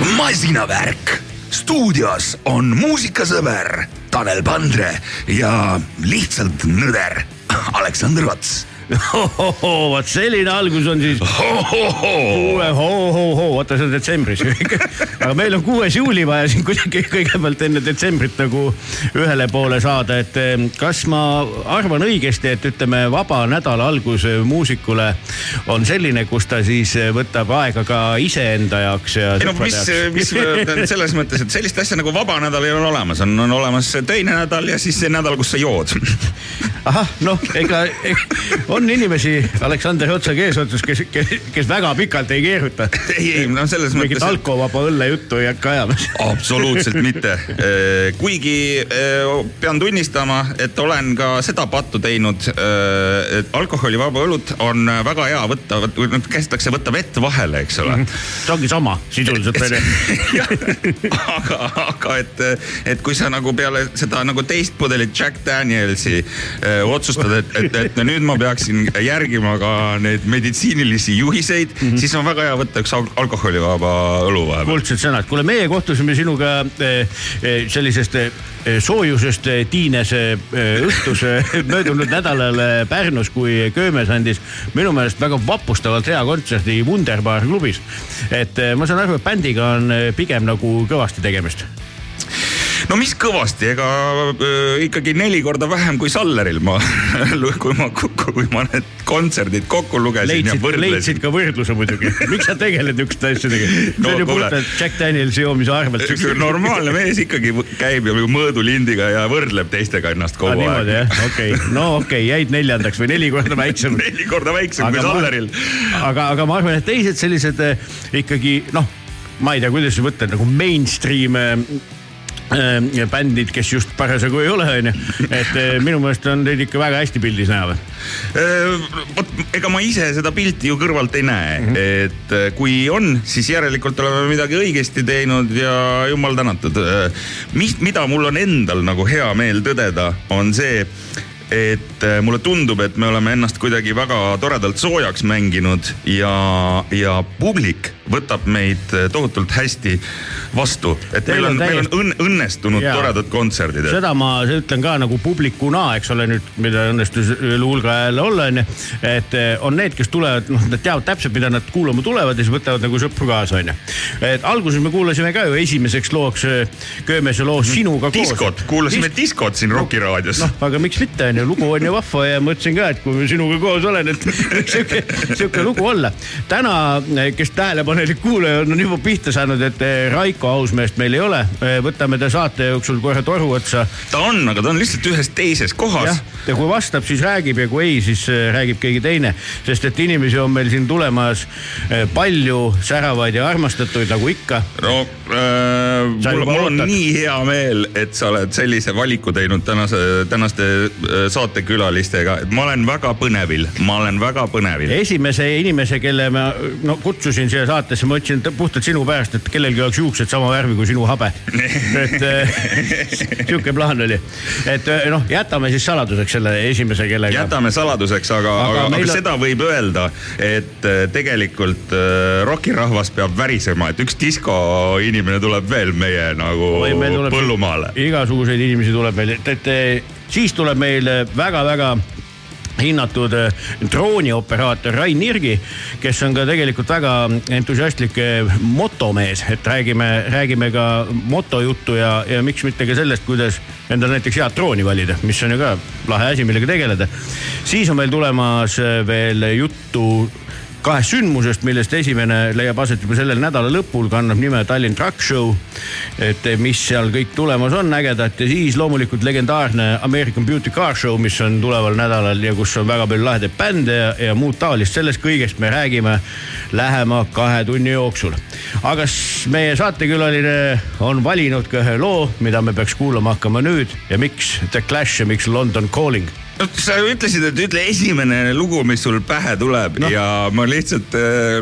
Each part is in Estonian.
masinavärk. stuudios on muusikasõber Tanel Pandre ja lihtsalt nõder Aleksander Vats. vot selline algus on siis vaata see on detsembris. aga meil on kuues juuli vaja siin kuidagi kõigepealt enne detsembrit nagu ühele poole saada, et kas ma arvan õigesti, et ütleme, vaba nädala algus muusikule on selline, kus ta siis võtab aega ka iseenda jaoks ja ei no mis, mis selles mõttes, et sellist asja nagu vaba nädal ei ole olemas, on, on olemas töine nädal ja siis see nädal, kus sa jood. ahah, noh, ega on inimesi Aleksander Otsa eesotsas, kes, kes, kes väga pikalt ei keeruta. ei, ei no selles mingit mõttes, et alkovaba õlle juttu ei hakka ajama. absoluutselt mitte. kuigi eh, pean tunnistama, et olen ka seda pattu teinud, et alkoholivaba õlut on väga hea võtta, käsitakse võtta vett vahele, eks ole. see ongi sama sisuliselt onju. aga, aga et, et kui sa nagu peale seda nagu teist pudelit Jack Danielsi öö, otsustad, et, et, et nüüd ma peaksin järgima ka neid meditsiinilisi juhiseid mm, -hmm. siis on väga hea võtta üks al alkoholivaba õlu vahepeal. kuldsed sõnad, kuule, meie kohtusime sinuga eh, eh, sellisest eh, soojusest tiines õhtus möödunud nädalal Pärnus, kui Köömes andis minu meelest väga vapustavalt hea kontserdi Wunderbar klubis. et ma saan aru, et bändiga on pigem nagu kõvasti tegemist. No mis kõvasti, ega öö, ikkagi neli korda vähem kui Salleril ma, kui ma, kui ma need kontserdid kokku lugesin ja leidsid, võrdlesin leidsid. ka võrdluse muidugi. miks sa tegeled niisuguste asjadega? see No on ju puhtalt Jack Danielsi joomise arvelt. normaalne mees ikkagi käib ju mõõdulindiga ja võrdleb teistega ennast Ah, kogu niimoodi aeg. jah, okei okay., no okei okay,, jäid neljandaks või neli korda väiksem. neli korda väiksem kui Salleril. aga, aga ma arvan, et teised sellised eh, ikkagi noh, ma ei tea, kuidas võtta nagu mainstream eh, bändid, kes just parasjagu ei ole, onju. et eh, minu meelest on teid ikka väga hästi pildis näha või? vot ega ma ise seda pilti ju kõrvalt ei näe mm. -hmm. et äh, kui on, siis järelikult oleme midagi õigesti teinud ja jumal tänatud. mis, mida mul on endal nagu hea meel tõdeda, on see, et äh, mulle tundub, et me oleme ennast kuidagi väga toredalt soojaks mänginud ja, ja publik võtab meid äh, tohutult hästi vastu, et Teil meil on, meil on õnn, õnnestunud Jaa. toredad kontserdid. seda ma ütlen ka nagu publikuna, eks ole nüüd, mida õnnestus üle hulga ajal olla, onju. et eh, on need, kes tulevad, noh, nad teavad täpselt, mida nad kuulama tulevad ja siis võtavad nagu sõpru kaasa, onju. et alguses me kuulasime ka ju esimeseks looks eh, Köömese loo Sinuga koos. diskot, kuulasime diskot siin Rocki raadios noh, aga miks mitte, onju, lugu on ju vahva ja mõtlesin ka, et kui ma sinuga koos olen, et sihuke, sihuke lugu olla. täna, kes tähelepanelik kuulaja on, juba pihta saanud, et eh, Raiko Ausmeest meil ei ole. võtame ta saate jooksul kohe toru otsa ta on, aga ta on lihtsalt ühes teises kohas ja kui vastab, siis räägib ja kui ei, siis äh, räägib keegi teine, sest et inimesi on meil siin tulemas palju säravaid ja armastatuid nagu ikka. no äh, mul, mul on nii hea meel, et sa oled sellise valiku teinud tänase, tänaste saatekülalistega, et ma olen väga põnevil, ma olen väga põnevil. esimese inimese, kelle ma no kutsusin siia saatesse, ma ütlesin puhtalt sinu pärast, et kellelgi oleks juuksed sama värvi kui sinu habe. et äh, sihuke plaan oli, et äh, noh, jätame siis saladuseks selle esimese, kellega. jätame saladuseks, aga, Aga aga, aga, seda võib öelda, et äh, tegelikult rokirahvas peab värisema, et üks diskoinimene tuleb veel meie nagu Oi, meil tuleb- põllumaale. igasuguseid inimesi tuleb meil, et, et siis tuleb meil väga-väga hinnatud eh, droonioperaator Rain Nirgi, kes on ka tegelikult väga entusiastlik eh, motomees, et räägime, räägime ka motojuttu ja, ja miks mitte ka sellest, kuidas endale näiteks head drooni valida, mis on ju ka lahe asi, millega tegeleda. siis on meil tulemas eh, veel juttu kahest sündmusest, millest esimene leiab aset juba sellel nädala lõpul, kannab nime Tallinn Truck Show. et mis seal kõik tulemas on ägedat ja siis loomulikult legendaarne American Beauty Car Show, mis on tuleval nädalal ja kus on väga palju lahedaid bände ja, ja muud taolist, sellest kõigest me räägime lähema kahe tunni jooksul. aga meie saatekülaline on valinud ka ühe loo, mida me peaks kuulama hakkama nüüd ja miks The Clash ja miks London Calling sa ütlesid, et ütle esimene lugu, mis sul pähe tuleb no. ja ma lihtsalt,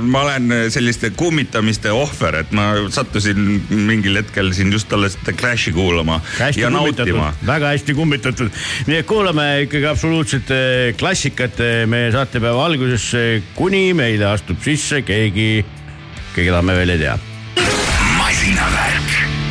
ma olen selliste kummitamiste ohver, et ma sattusin mingil hetkel siin just alles The Clashi kuulama hästi ja nautima. väga hästi kummitatud. nii et kuulame ikkagi absoluutset eh, klassikat eh, meie saatepäeva alguses, kuni meile astub sisse keegi, keda me veel ei tea. masinavärk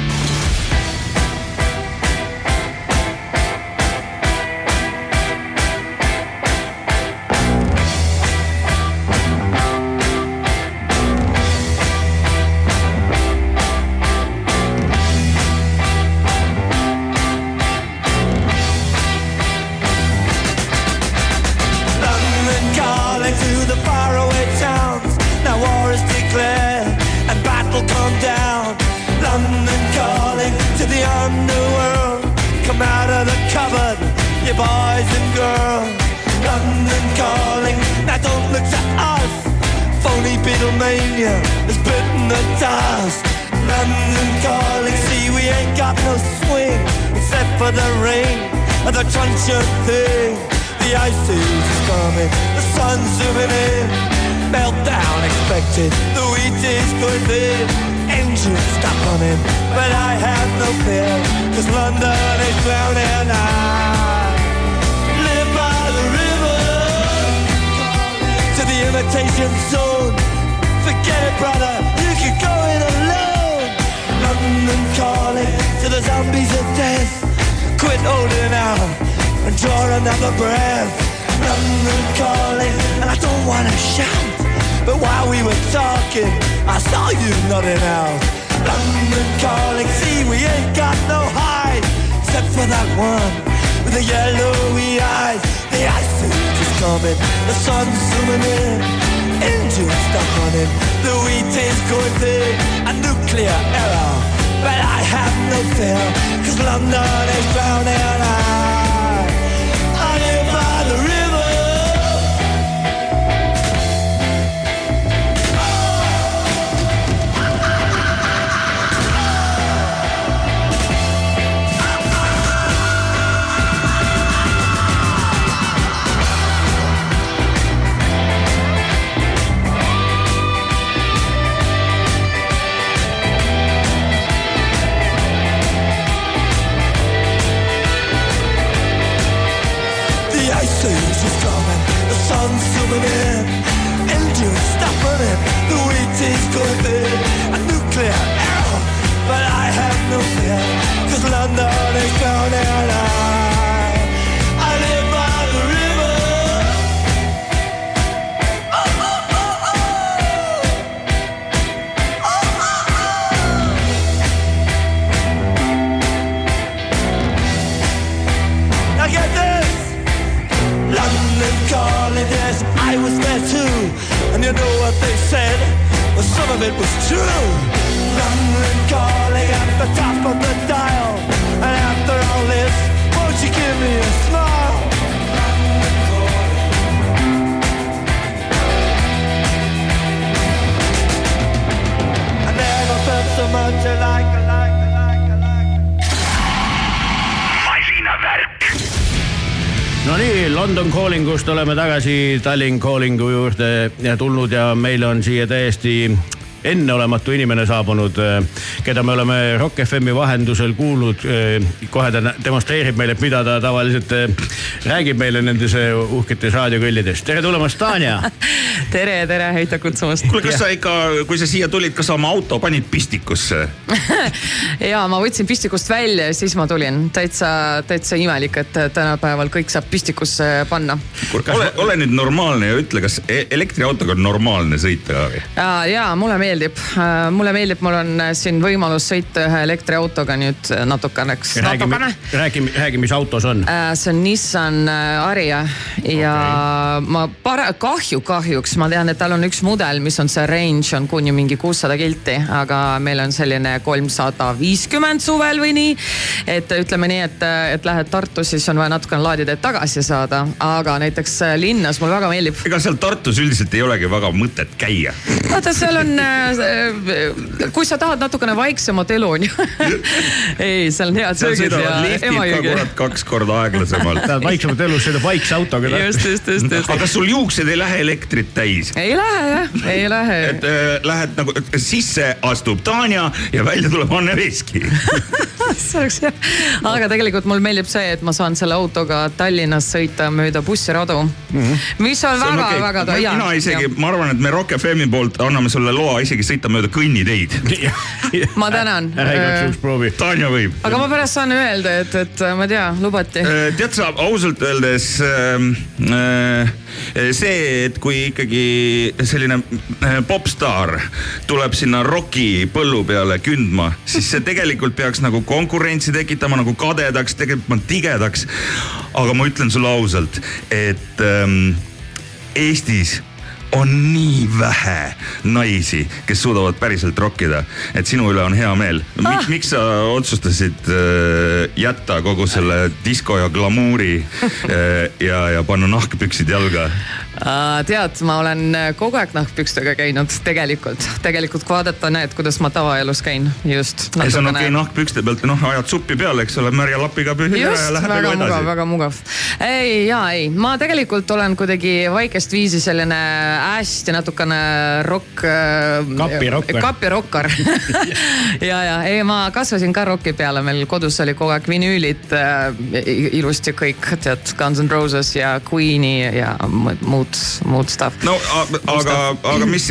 were I saw you nodding out. London calling, see we ain't got no hide, except for that one with the yellowy eyes. The ice is coming, the sun's zooming in. Engines stop running, the wheat is going thin. A nuclear error, but I have no fear, cause London is drowning. I, oleme tagasi Tallinn Callingu juurde ja tulnud ja meil on siia täiesti enneolematu inimene saabunud, keda me oleme Rock FM-i vahendusel kuulnud. kohe ta demonstreerib meile, mida ta tavaliselt eh, räägib meile nendes eh, uhketes raadiokõllides. tere tulemast, Tanja tere, tere, aitäh kutsumast. kuule, kas sa ikka, kui sa siia tulid, kas sa oma auto panid pistikusse? ja ma võtsin pistikust välja ja siis ma tulin. täitsa, täitsa imelik, et tänapäeval kõik saab pistikusse panna. ole, ole nüüd normaalne ja ütle, kas e- elektriautoga on normaalne sõita? ja, ja mulle meeldib, mulle meeldib, mul on siin võimalus sõita ühe elektriautoga nüüd natukeneks, räägime natukene., räägime, räägi, mis auto see on. See on Nissan Ariya ja okay. ma para-, kahju, kahjuks ma tean, et tal on üks mudel, mis on see range on kuni mingi kuussada kilti, aga meil on selline kolmsada viiskümmend suvel või nii. et ütleme nii, et, et lähed Tartu, siis on vaja natukene laadida, et tagasi saada, aga näiteks äh, linnas mulle väga meeldib. ega seal Tartus üldiselt ei olegi väga mõtet käia. vaata, seal on, kui sa tahad natukene vaiksemat elu on ju. ei, seal on head söögid ja Emajõgi. kaks korda aeglasemalt. tahad vaiksemat elu, sõida vaikse autoga. just, just, just, just aga. kas sul juuksed ei lähe elektrit täis? Ei lähe jah, ei lähe et äh, lähed nagu, sisse astub Tanja ja välja tuleb Anne Veski. see oleks hea. aga tegelikult mulle meeldib see, et ma saan selle autoga Tallinnas sõita mööda bussiradu mm, -hmm. mis on väga-väga okay. väga. mina isegi, ma arvan, et me Rock FM-i poolt anname sulle loa isegi sõita mööda kõnniteid. ma tänan. ära igaks juhuks proovi. Tanja võib. aga ma pärast saan öelda, et, et ma ei tea, lubati. tead sa, ausalt öeldes äh, see, et kui ikkagi selline äh, popstaar tuleb sinna roki põllu peale kündma, siis see tegelikult peaks nagu konkurentsi tekitama nagu kadedaks, tegelikult tigedaks. aga ma ütlen sulle ausalt, et ähm, Eestis on nii vähe naisi, kes suudavad päriselt rokkida, et sinu üle on hea meel ah.. miks sa otsustasid äh, jätta kogu selle disko ja glamuuri äh, ja, ja panna nahkpüksid jalga? Tead, ma olen kogu aeg nahkpükstega käinud tegelikult, tegelikult kui vaadata, näed, kuidas ma tavaelus käin, just. see on okei okay, nahkpükste pealt, noh, ajad suppi peale, eks ole, märja lapiga pühid ära ja lähed väga nagu mugav, väga mugav. ei, ja ei, ma tegelikult olen kuidagi vaikest viisi selline hästi natukene rokk. kapirokkar. kapirokkar ja, ja ei, ma kasvasin ka roki peale, meil kodus oli kogu aeg vinüülid äh, ilusti kõik, tead, Guns N Roses ja Queen'i ja muud muud, muud stuff. no aga, aga mis,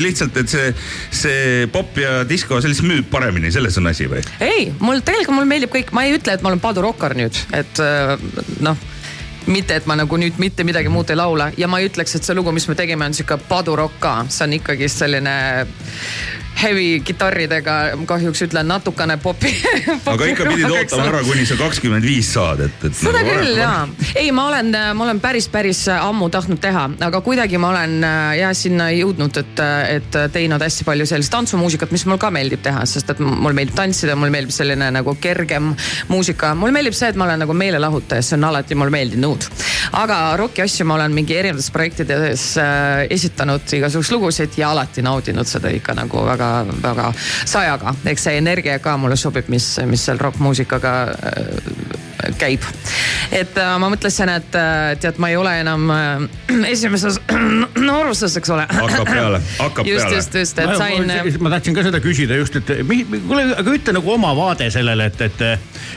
lihtsalt, et see, see pop ja disko, see lihtsalt müüb paremini, selles on asi või? ei, mul tegelikult mulle meeldib kõik, ma ei ütle, et ma olen padurokkar nüüd, et äh, noh mitte, et ma nagu nüüd mitte midagi muud ei laula ja ma ei ütleks, et see lugu, mis me tegime, on sihuke padurokk ka, see on ikkagi selline heavy kitarridega, kahjuks ütlen natukene popi, popi. aga ikka pidid ootama ära, kuni sa kakskümmend viis saad, et, et. seda nagu küll jaa, ei, ma olen, ma olen päris, päris ammu tahtnud teha, aga kuidagi ma olen jah sinna jõudnud, et, et teinud hästi palju sellist tantsumuusikat, mis mul ka meeldib teha, sest et mul meeldib tantsida, mulle meeldib selline nagu kergem muusika. mulle meeldib see, et ma olen nagu meelelahutaja, see on alati mulle meeldinud. aga roki asju ma olen mingi erinevates projektides äh, esitanud igasuguseid lugusid ja alati naudinud seda ikka nagu väga väga-väga sajaga, eks see energia ka mulle sobib, mis, mis seal rokkmuusikaga äh, käib. et äh, ma mõtlesin, et äh, tead, ma ei ole enam esimeses nooruses, eks ole. hakkab peale, hakkab just, peale. just, just, et sain. ma tahtsin ka seda küsida just, et kuule, aga ütle nagu oma vaade sellele, et, et,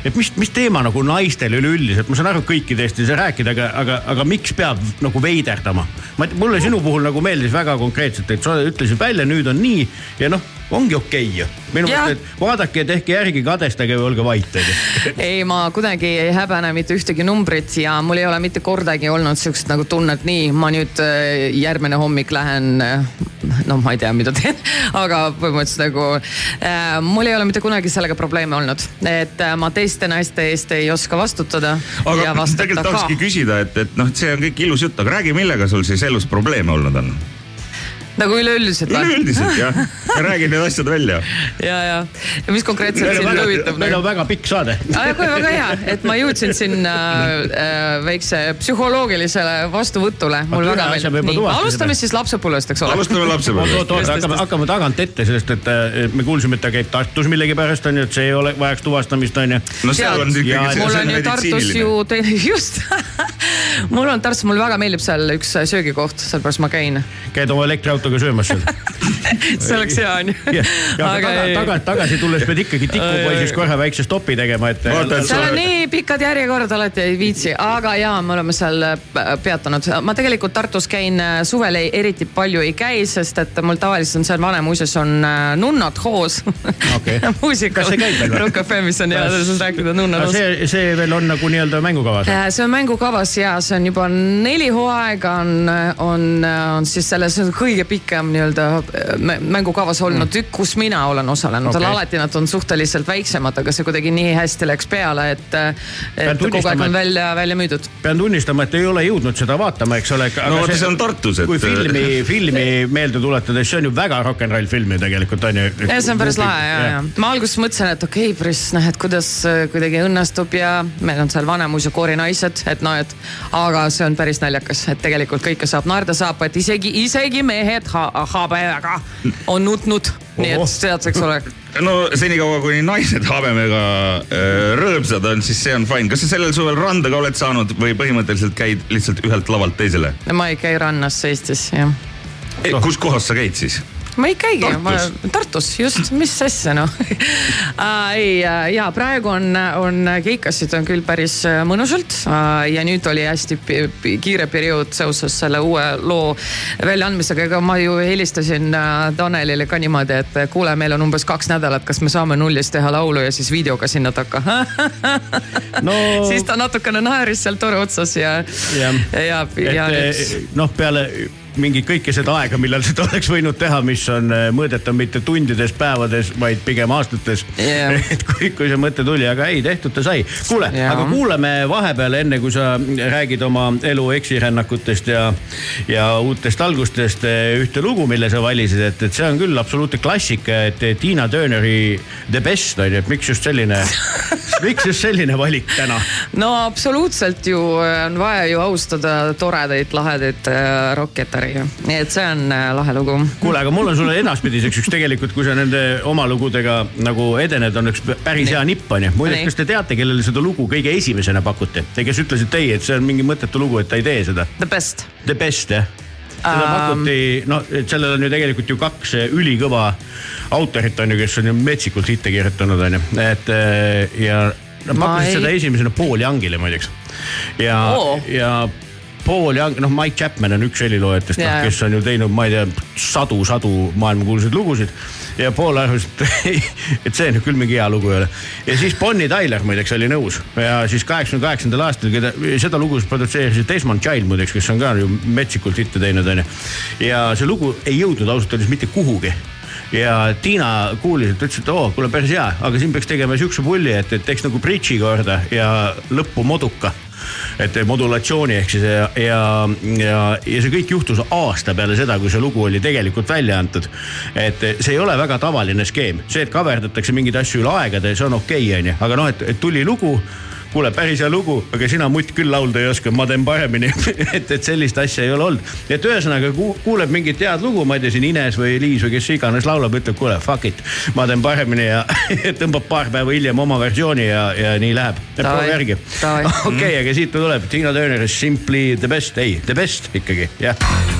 et mis, mis teema nagu naistel üleüldiselt, ma saan aru, kõikidest ei saa rääkida, aga, aga, aga miks peab nagu veiderdama? ma, mulle sinu puhul nagu meeldis väga konkreetselt, et sa ütlesid välja, nüüd on nii ja noh ongi okei okay ju. minu meelest, et vaadake, tehke järgi, kadestage või olge vait, onju. ei, ma kuidagi ei häbene mitte ühtegi numbrit ja mul ei ole mitte kordagi olnud siukest nagu tunnet, nii, ma nüüd äh, järgmine hommik lähen, noh, ma ei tea, mida teen, aga põhimõtteliselt nagu äh, mul ei ole mitte kunagi sellega probleeme olnud, et äh, ma teiste naiste eest ei oska vastutada. aga tegelikult tahakski küsida, et, et noh, see on kõik ilus jutt, aga räägi, millega sul siis elus probleeme olnud on? Nagu üleüldiselt või? üleüldiselt jah, räägi need asjad välja. ja, ja, ja mis konkreetselt sind huvitab? meil on väga pikk saade. väga hea, et ma jõudsin sinna äh, väikse psühholoogilisele vastuvõtule. mul väga meeldib. alustame siis lapsepõlvest, eks ole. alustame lapsepõlvest. oot, oot, hakkame, hakkame tagant ette, sellest, et me kuulsime, et ta käib Tartus millegipärast on ju, et see ei ole, vajaks tuvastamist on ju. no seal on ikkagi. mul on ju Tartus ju teine, just mul on Tartus, mulle väga meeldib seal üks söögikoht, sellepärast ma käin. käid oma elektriautoga söömas seal see oleks hea onju. aga taga, taga, tagasi tulles pead ikkagi tikupoisis korra väikse stopi tegema, et. seal on nii pikad järjekorrad, alati ei viitsi, aga jaa, me oleme seal äh, peatunud. ma tegelikult Tartus käin äh, suvel ei, eriti palju ei käi, sest et mul tavaliselt on seal Vanemuises on äh, nunnad hoos okay. muusikal. kas see käib veel või? Rock FM-is on hea sellest rääkida nunnad hoos. see, see veel on nagu nii-öelda mängukavas? see on mängukavas ja see on juba neli hooaega on, on, on siis selles kõige pikem nii-öelda mängukavas olnud mm. tükk, kus mina olen osalenud okay., alati nad on suhteliselt väiksemad, aga see kuidagi nii hästi läks peale, et, et kogu aeg on välja, välja müüdud. pean tunnistama, et ei ole jõudnud seda vaatama, eks ole. no vot, see on Tartus, et. kui filmi, filmi meelde tuletades, see on ju väga rock n roll film ju tegelikult on ju. ja see on päris lahe ja, ja, ja ma alguses mõtlesin, et okei okay,, päris noh, et kuidas kuidagi õnnestub ja meil on seal Vanemuise koorinaised, et noh, et aga see on päris naljakas, et tegelikult kõike saab naerda saab, et isegi, isegi mehed ha habemega on nutnud, nii et tead, eks ole. no senikaua, kuni naised habemega äh, rõõmsad on, siis see on fine. kas sa sellel suvel randa ka oled saanud või põhimõtteliselt käid lihtsalt ühelt lavalt teisele? ma ei käi rannas Eestis, jah. kus kohas sa käid siis? Ma ei käigi, ma Tartus. Tartus just, mis asja noh. Ei ja praegu on, on keikasid on küll päris äh, mõnusalt ja nüüd oli hästi kiire periood seoses selle uue loo väljaandmisega, ega ma ju helistasin äh, Tanelile ka niimoodi, et kuule, meil on umbes kaks nädalat, kas me saame nullist teha laulu ja siis videoga sinna takka? No siis ta natukene naeris seal tore otsas ja, ja, ja, ja nüüd eh, noh, peale mingi kõike seda aega, millal seda oleks võinud teha, mis on eh, mõõdetav mitte tundides, päevades, vaid pigem aastates Jah. et kui, kui see mõte tuli, aga ei, tehtud ta sai. kuule, Jah. aga kuulame vahepeal, enne kui sa räägid oma elu eksirännakutest ja, ja uutest algustest eh, ühte lugu, mille sa valisid, et, et see on küll absoluutne klassika, et Tiina Turneri The Best on ju, et miks just selline miks just selline valik täna? no absoluutselt ju on vaja ju austada toredaid, lahedaid äh, rokketari ju, nii et see on äh, lahe lugu. kuule, aga mul on sulle edaspidiseks üks tegelikult, kui sa nende oma lugudega nagu edened, on üks päris hea nipp onju. muideks, Nii. kas te teate, kellele seda lugu kõige esimesena pakuti? Te, kes ütlesid ei, et see on mingi mõttetu lugu, et ta ei tee seda. The best. The best jah. seda Ähm. pakuti, noh, et sellel on ju tegelikult ju kaks eh, ülikõva autorit on ju, kes on ju metsikult hitte kirjutanud on ju, et eh, ja nad Ma pakkusid ei- seda esimesena Paul Youngile muideks. ja Oo. ja Paul Young, noh, Mike Chapman on üks heliloojatest, noh, kes on ju teinud, ma ei tea, sadu-sadu maailmakuulsaid lugusid. ja Paul arvas, et, et see nüüd küll mingi hea lugu ei ole. ja siis Bonnie Tyler muideks oli nõus ja siis kaheksakümne kaheksandal aastal, keda seda lugu produtseeris Desmond Child muideks, kes on ka ju metsikult hitte teinud, onju. ja see lugu ei jõudnud ausalt öeldes mitte kuhugi ja Tiina kuulis, et ütles, et oo, kuule päris hea, aga siin peaks tegema siukse pulli, et, et teeks nagu bridži korda ja lõppu moduka. Et modulatsiooni ehk siis ja, ja, ja, ja see kõik juhtus aasta peale seda, kui see lugu oli tegelikult välja antud. et see ei ole väga tavaline skeem, see, et kaverdatakse mingeid asju üle aegade, see on okei okay,, onju, aga noh, et, et tuli lugu kuule, päris hea lugu, aga sina mutt küll laulda ei oska, ma teen paremini et, et sellist asja ei ole olnud. et ühesõnaga ku, kuuleb mingit head lugu, ma ei tea, siin Ines või Liis või kes iganes laulab, ütleb, kuule fuck it, ma teen paremini ja tõmbab paar päeva hiljem oma versiooni ja, ja nii läheb. Proovi järgi. okei, aga siit tuleb, Tiina Turner is simply the best, ei, the best ikkagi, jah. I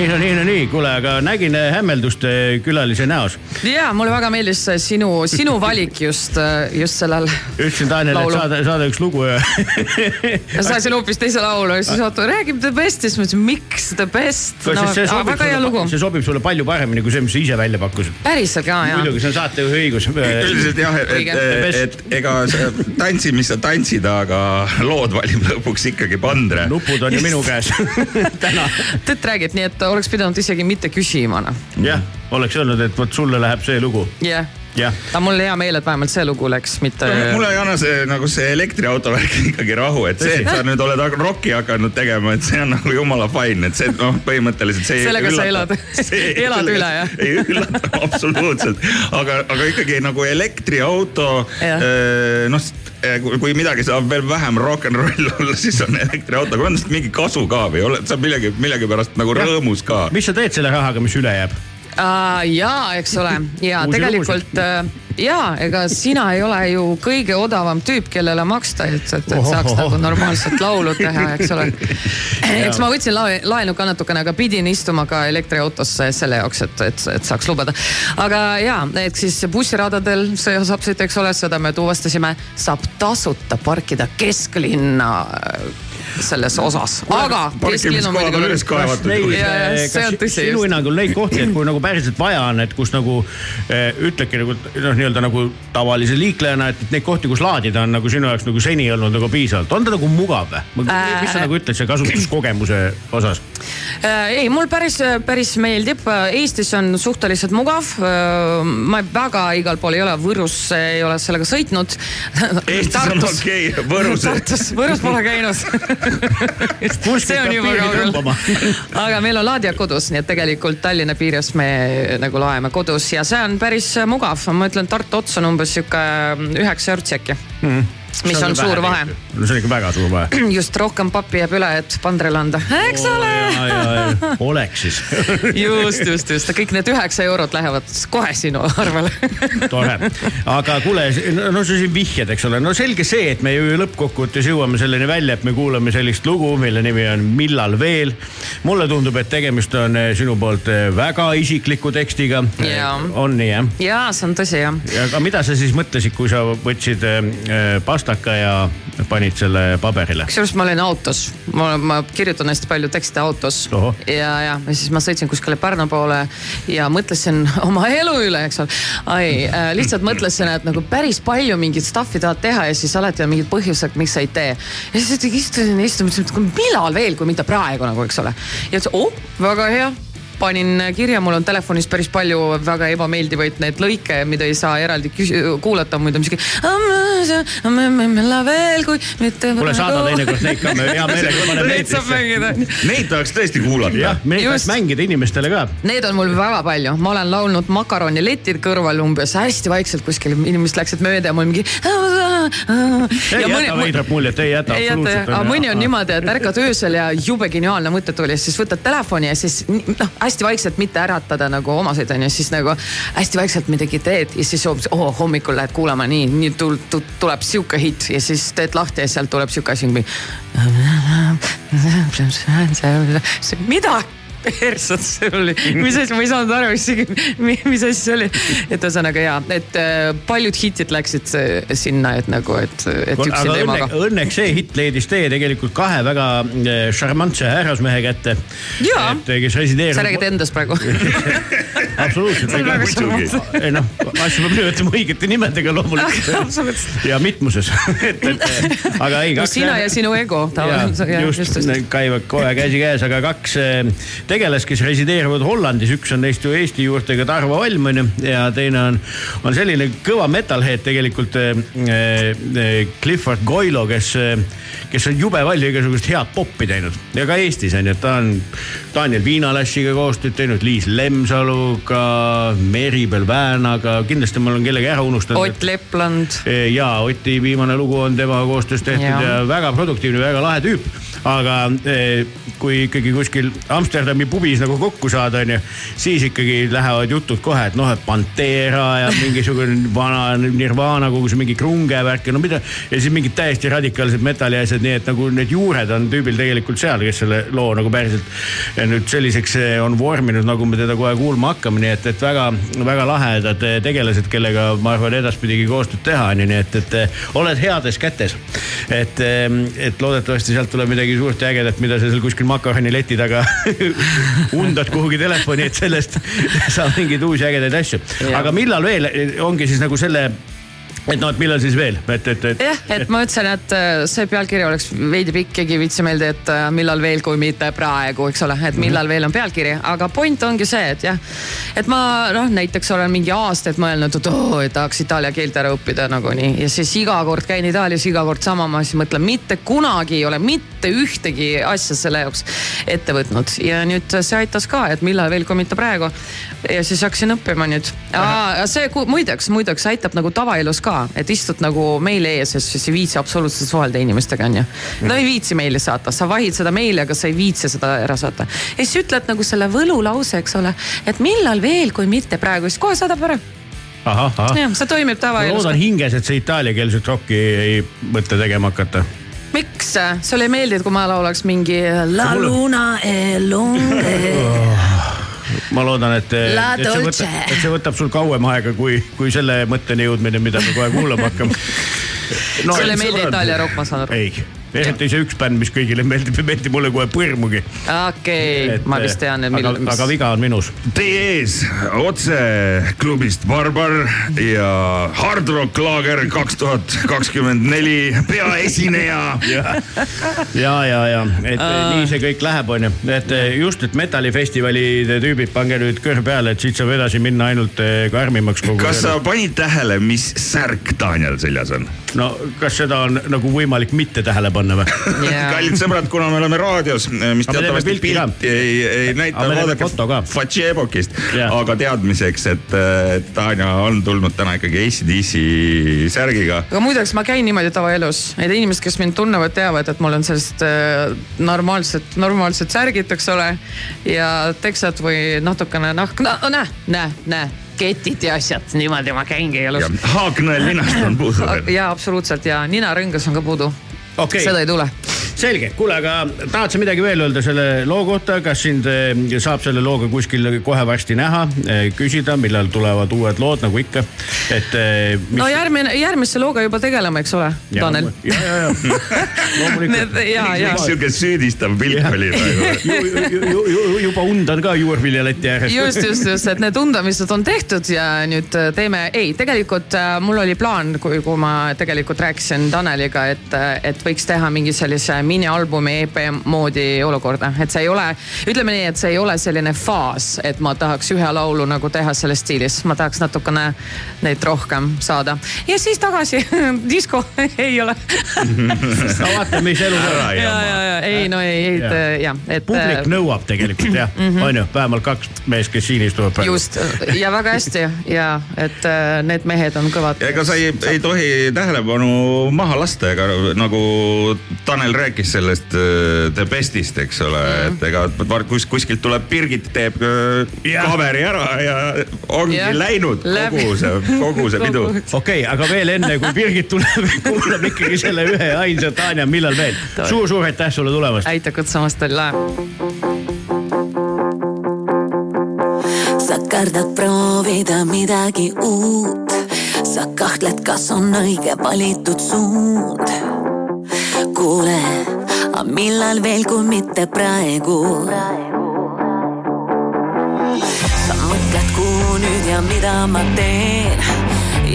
nii, no nii, no nii, kuule, aga nägin äh, hämmeldust äh, külalise näos. ja mulle väga meeldis see sinu, sinu valik just, just sellel. ütlesin Tanel, et saada, saada üks lugu ja ja saatsin hoopis teise laulu ja siis oota, räägib The Best ja siis mõtlesin, miks The Best. No see sobib väga hea lugu see sobib sulle palju paremini kui see, mis sa ise välja pakkusid. päriselt ka ja. muidugi, see on saatejuhi õigus. üldiselt jah, et, Õige. et, et ega sa tantsi, mis sa tantsid, aga lood valib lõpuks ikkagi Pandre. nupud on ju minu käes täna. tõtt räägid, nii et oleks pidanud isegi mitte küsima noh. jah, oleks öelnud, et vot sulle läheb see lugu. jah, jah, aga mul hea meel, et vähemalt see lugu läks, mitte. mulle ei anna see nagu see elektriauto värk ikkagi rahu, et see, et sa nüüd oled rocki hakanud tegema, et see on nagu jumala fine, et see noh, põhimõtteliselt see. Sellega sa elad- elad üle, jah? ei üllata absoluutselt, aga, aga ikkagi nagu elektriauto Jah., noh kui kui midagi saab veel vähem rock n roll olla, siis on elektriauto, aga on mingi kasu ka või oled sa millegi, millegipärast nagu rõõmus ka? mis sa teed selle rahaga, mis üle jääb? Uh, ja eks ole ja tegelikult uh, ja ega sina ei ole ju kõige odavam tüüp, kellele maksta, et, et, et saaks Ohohoh. nagu normaalset laulu teha, eks ole. eks ma võtsin lae- laenu ka natukene, aga pidin istuma ka elektriautosse selle jaoks, et, et, et saaks lubada. aga ja, et siis bussiradadel see saab sõita, eks ole, seda me tuvastasime, saab tasuta parkida kesklinna äh, selles osas, aga kesklinn on muidugi üles kaevatud. See on tõsi, sinu hinnangul neid kohti, et kui nagu päriselt vaja on, et kus nagu eh, ütledki nagu noh, nii-öelda nagu tavalise liiklejana, et neid kohti, kus laadida on nagu sinu jaoks nagu seni olnud nagu piisavalt, on ta nagu mugav või? mis sa Äh. nagu ütled selle kasutuskogemuse osas? Äh, ei, mul päris, päris meeldib, Eestis on suhteliselt mugav. ma väga igal pool ei ole, Võrus ei ole sellega sõitnud. Eestis on okei, Võrus. Tartus, Võrus pole käinud. see on juba kaugel aga meil on laadija kodus, nii et tegelikult Tallinna piires me nagu laeme kodus ja see on päris mugav, ma ütlen, Tartu ots on umbes sihuke üheksa eurtsi äkki mm.. Mis on suur vahe. no see on ikka väga suur vahe. just rohkem pappi jääb üle, et Pandrele anda, eks ole oleks siis, just, just, just, kõik need üheksa eurot lähevad kohe sinu arvele. tore. aga kuule, no sa siin vihjad, eks ole, no selge see, et me ju lõppkokkuvõttes jõuame selleni välja, et me kuulame sellist lugu, mille nimi on Millal veel. mulle tundub, et tegemist on eh, sinu poolt eh, väga isikliku tekstiga. Jaa. on nii jah? ja see on tõsi jah. ja aga mida sa siis mõtlesid, kui sa võtsid eh, pastaka ja panid selle paberile? kusjuures ma olin autos, ma, ma kirjutan hästi palju tekste autos Ohoh. ja, ja, ja siis ma sõitsin kuskile Pärnu poole ja mõtlesin oma elu üle, eks ole. ai äh,, lihtsalt mõtlesin, et nagu päris palju mingit stuff'i tahad teha ja siis alati on mingid põhjused, miks sa ei tee. ja siis istusin ja istusin, mõtlesin, et millal veel, kui mitte praegu nagu, eks ole. ja ütlesin, oh, väga hea panin kirja, mul on telefonis päris palju väga ebameeldivaid neid lõike, mida ei saa eraldi küs- kuulata, muidu on mitte. kuule, saada teinekord neid ka, me hea meelega paneme Neid saab mängida. Neid tahaks tõesti kuulata jah, me tahaks mängida inimestele ka. Need on mul väga palju, ma olen laulnud makaroniletid kõrval umbes hästi vaikselt kuskil, inimesed läksid mööda ja mul mingi. ei jäta veidrab muljet, ei jäta absoluutselt. mõni on niimoodi, et ärkad öösel ja jube geniaalne mõte tuli, siis võtad telefoni ja siis noh, hästi vaikselt mitte äratada nagu omaseid onju, siis nagu hästi vaikselt midagi teed ja siis hoopis oh, hommikul lähed kuulama, nii, nii tul, tul, tuleb sihuke hitt ja siis teed lahti ja sealt tuleb sihuke asi mida? Persad see oli, mis asi, ma ei saanud aru isegi, mis asi see oli. et ühesõnaga ja, et äh, paljud hitid läksid äh, sinna, et nagu, et, et aga teemaga õnne,. õnneks see hitt leidis tee tegelikult kahe väga eh, šarmantse härrasmehe kätte. Jaa. et kes resideerivad. sa räägid endast praegu? absoluutselt, muidugi. ei noh, asju peab nimetama õigete nimedega loomulikult ja mitmuses, et, et aga ei. no sina ja sinu ego. just. käivad kohe käsikäes, aga kaks eh, tegelast, kes resideerivad Hollandis, üks on neist ju Eesti juurtega Tarvo Valm onju ja teine on, on selline kõva metalhead tegelikult eh, eh, Clifford Goilo, kes, kes on jube palju igasugust head poppi teinud ja ka Eestis onju, ta on Daniel Viinalässiga koostööd teinud, Liis Lemsaluga, Meribel Väänaga, kindlasti ma olen kellegi ära unustanud. Ott Lepland. ja Oti viimane lugu on temaga koostöös tehtud ja, ja väga produktiivne, väga lahe tüüp. aga eh, kui ikkagi kuskil Amsterdami pubis nagu kokku saada, onju, siis ikkagi lähevad jutud kohe, et noh, et Pantera ja mingisugune vana Nirvana, kogu see mingi krunge värk ja no mida. ja siis mingid täiesti radikaalsed metalli asjad, nii et nagu need juured on tüübil tegelikult seal, kes selle loo nagu päriselt nüüd selliseks eh, on vorminud, nagu me teda kohe kuulma hakkame, nii et, et väga-väga lahedad eh, tegelased, kellega ma arvan edaspidigi koostööd teha, onju, nii et, et eh, oled heades kätes. et, et loodetavasti sealt tuleb midagi suurt ja ägedat, mida sa seal kuskil makaronileti taga undad kuhugi telefoni, et sellest saab mingeid uusi ägedaid asju. aga millal veel ongi siis nagu selle et noh, et millal siis veel, et, et, et. jah, et ma ütlesin, et äh, see pealkiri oleks veidi pikk ja kivitsi meelde, et äh, millal veel, kui mitte praegu, eks ole, et millal veel on pealkiri, aga point ongi see, et jah. et ma noh, näiteks olen mingi aastaid mõelnud, et oo oh,, et tahaks itaalia keelt ära õppida nagunii ja siis iga kord käin Itaalias, iga kord sama, ma siis mõtlen, mitte kunagi ei ole mitte ühtegi asja selle jaoks ette võtnud ja nüüd see aitas ka, et millal veel, kui mitte praegu. Ja siis hakkasin õppima nüüd. see muideks, muideks aitab nagu tavaelus ka, et istud nagu meili ees ja siis ei viitsi absoluutselt suhelda inimestega onju. no ei viitsi meili saata, sa vahid seda meili, aga sa ei viitsi seda ära saata. ja siis ütled nagu selle võlulause, eks ole, et millal veel, kui mitte praegu, siis kohe saadab ära ahah, ahah. jah, see toimib tavaelus. loodan hinges, et sa itaaliakeelset rokki ei mõtle tegema hakata miks, sulle ei meeldi, et kui ma laulaks mingi La luna e lunge ma loodan, et, et see võtab, et see võtab sul kauem aega, kui, kui selle mõtteni jõudmine, mida me kohe kuulama hakkame no,. sulle ei meeldi Itaalia rock, ma saan aru? ei eriti see üks bänd, mis kõigile meeldib, ei meeldi mulle kohe põrmugi. okei okay,, ma vist tean, et millal. Mis... aga viga on minus. Teie ees otse klubist Barbar ja Hard Rock Laager kaks tuhat kakskümmend neli peaesineja ja, ja, ja, ja, et uh. nii see kõik läheb, onju, et just, et metallifestivalide tüübid, pange nüüd kõrv peale, et siit saab edasi minna ainult eh, karmimaks kogu kas sa panid tähele, mis särk Daniel seljas on? No kas seda on nagu võimalik mitte tähele panna või yeah.? kallid sõbrad, kuna me oleme raadios, mis aga teatavasti pilti ei, ei näita, vaadake Fatšebokist yeah., aga teadmiseks, et, Tanja on tulnud täna ikkagi ACDC särgiga. aga muideks ma käin niimoodi tavaelus, need inimesed, kes mind tunnevad, teavad, et mul on sellised äh, normaalsed, normaalsed särgid, eks ole. ja teksad või natukene nahk, no näe, näe, näe ketid ja asjad, niimoodi ma käingi elus. haaknõel ninast on puudu veel. ja absoluutselt ja ninarõngas on ka puudu okay.. seda ei tule. Selge, kuule, aga tahad sa midagi veel öelda selle loo kohta, kas sind eh, saab selle looga kuskil kohe varsti näha, eh, küsida, millal tulevad uued lood, nagu ikka, et eh, mis.... no järgmine, järgmise looga juba tegeleme, eks ole, Tanel. ja, ja, ja loomulikult. ja, ja. sihuke süüdistav pilk oli praegu. Juba undan ka juurviljaleti ääres. just, just, just, et need undamised on tehtud ja nüüd teeme, ei, tegelikult mul oli plaan, kui, kui ma tegelikult rääkisin Taneliga, et, et võiks teha mingi sellise minialbumi EP moodi olukorda, et see ei ole, ütleme nii, et see ei ole selline faas, et ma tahaks ühe laulu nagu teha selles stiilis, ma tahaks natukene neid rohkem saada ja siis tagasi disko ei ole no vaata, mis elu on. ja, ja, ja ei no ei, ei ja, et. publik äh, nõuab tegelikult jah mm -hmm., on ju, vähemalt kaks meest, kes siin istuvad praegu. just ja väga hästi ja et äh, need mehed on kõvad. ega sa ei, ei tohi tähelepanu maha lasta, ega nagu Tanel rääkis sellest uh, The Bestist, eks ole mm., et ega kus, kuskilt tuleb Birgit teeb yeah. Äh, coveri ära ja ongi yeah. läinud Läbi. kogu see, kogu see pidu. okei okay,, aga veel enne kui Birgit tuleb, kuulab ikkagi selle ühe ainsa Tanja, millal veel suur,. suur-suur aitäh sulle tulemast. aitäh kutsumast, oli lahe. sa kardad proovida midagi uut, sa kahtled, kas on õige valitud suund kuule, aga millal veel, kui mitte praegu? sa mõtled, kuhu nüüd ja mida ma teen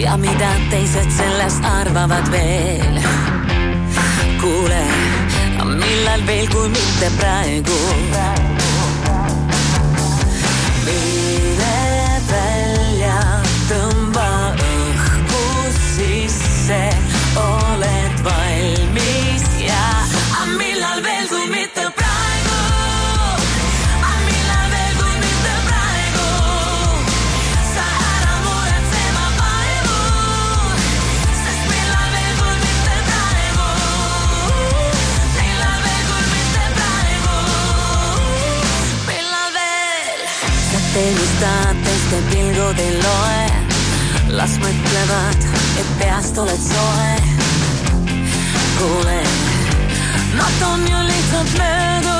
ja mida teised sellest arvavad veel. kuule, millal veel, kui mitte praegu? mine teate, mis tahteste pilgud ei loe. las mõtlevad, et peast oled soe. kuule, nad on ju lihtsalt möödujad.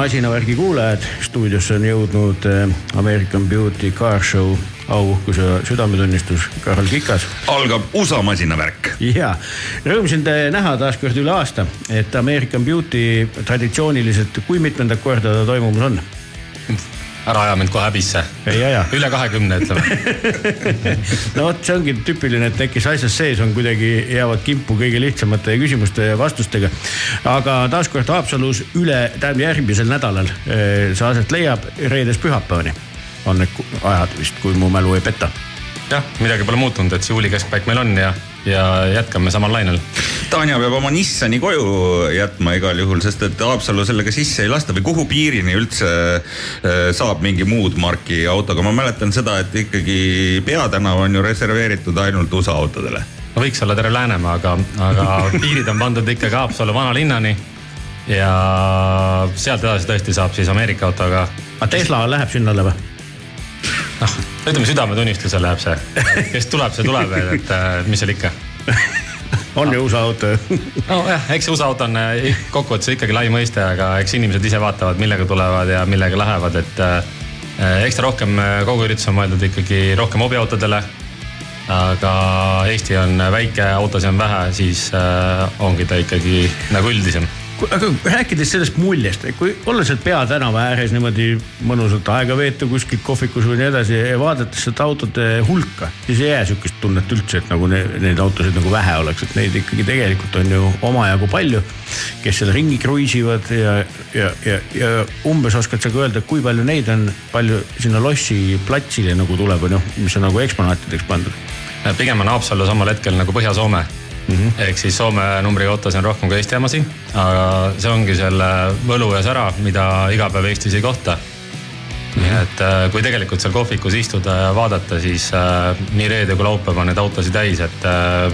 Masinavärgi kuulajad, stuudiosse on jõudnud eh, American Beauty Car Show auuhkuse südametunnistus Karl Kikas. algab USA masinavärk. ja, rõõm sind näha taas kord üle aasta, et American Beauty traditsiooniliselt, kui mitmendat korda ta toimumas on? Ära aja mind kohe häbisse. üle kahekümne ütleme no vot, see ongi tüüpiline, et kes asjas sees on, kuidagi jäävad kimpu kõige lihtsamate küsimuste ja vastustega. aga taaskord Haapsalus üle, tähendab järgmisel nädalal eh, see aset leiab reedest pühapäevani. on need ajad vist, kui mu mälu ei peta. jah, midagi pole muutunud, et see juuli keskpaik meil on ja, ja jätkame samal lainel. Tanja peab oma Nissani koju jätma igal juhul, sest et Haapsalu sellega sisse ei lasta või kuhu piirini üldse äh, saab mingi muud marki autoga. ma mäletan seda, et ikkagi peatänav on ju reserveeritud ainult USA autodele. no võiks olla terve Läänemaa, aga, aga piirid on pandud ikkagi Haapsalu vanalinnani. ja sealt edasi tõesti saab siis Ameerika autoga, aga Tesla läheb sinna alla või? noh, ütleme südametunnistusele läheb see. kes tuleb, see tuleb, et mis seal ikka. on ju USA auto nojah, eks see USA auto on äh, kokkuvõttes ikkagi lai mõiste, aga eks inimesed ise vaatavad, millega tulevad ja millega lähevad, et äh, eks ta rohkem, kogu üritus on mõeldud ikkagi rohkem hobiautodele. aga Eesti on väike, autosid on vähe, siis ongi ta ikkagi nagu üldisem aga rääkides sellest muljest, kui olla seal peatänava ääres niimoodi mõnusalt aega veeta kuskil kohvikus või nii edasi ja vaadates seda autode hulka, siis ei jää sihukest tunnet üldse, et nagu ne, neid autosid nagu vähe oleks, et neid ikkagi tegelikult on ju omajagu palju. kes seal ringi kruiisivad ja, ja, ja, ja umbes oskad sa ka öelda, kui palju neid on, palju sinna lossi platsile nagu tuleb, on ju, mis on nagu eksponaatideks pandud? pigem on Haapsalu samal hetkel nagu Põhja-Soome mm -hmm. ehk siis Soome numbriga autosid on rohkem kui Eesti omasid, aga see ongi selle võlu ja sära, mida iga päev Eestis ei kohta. nii et äh, kui tegelikult seal kohvikus istuda ja vaadata, siis äh, nii reede kui laupäev on neid autosid täis, et äh,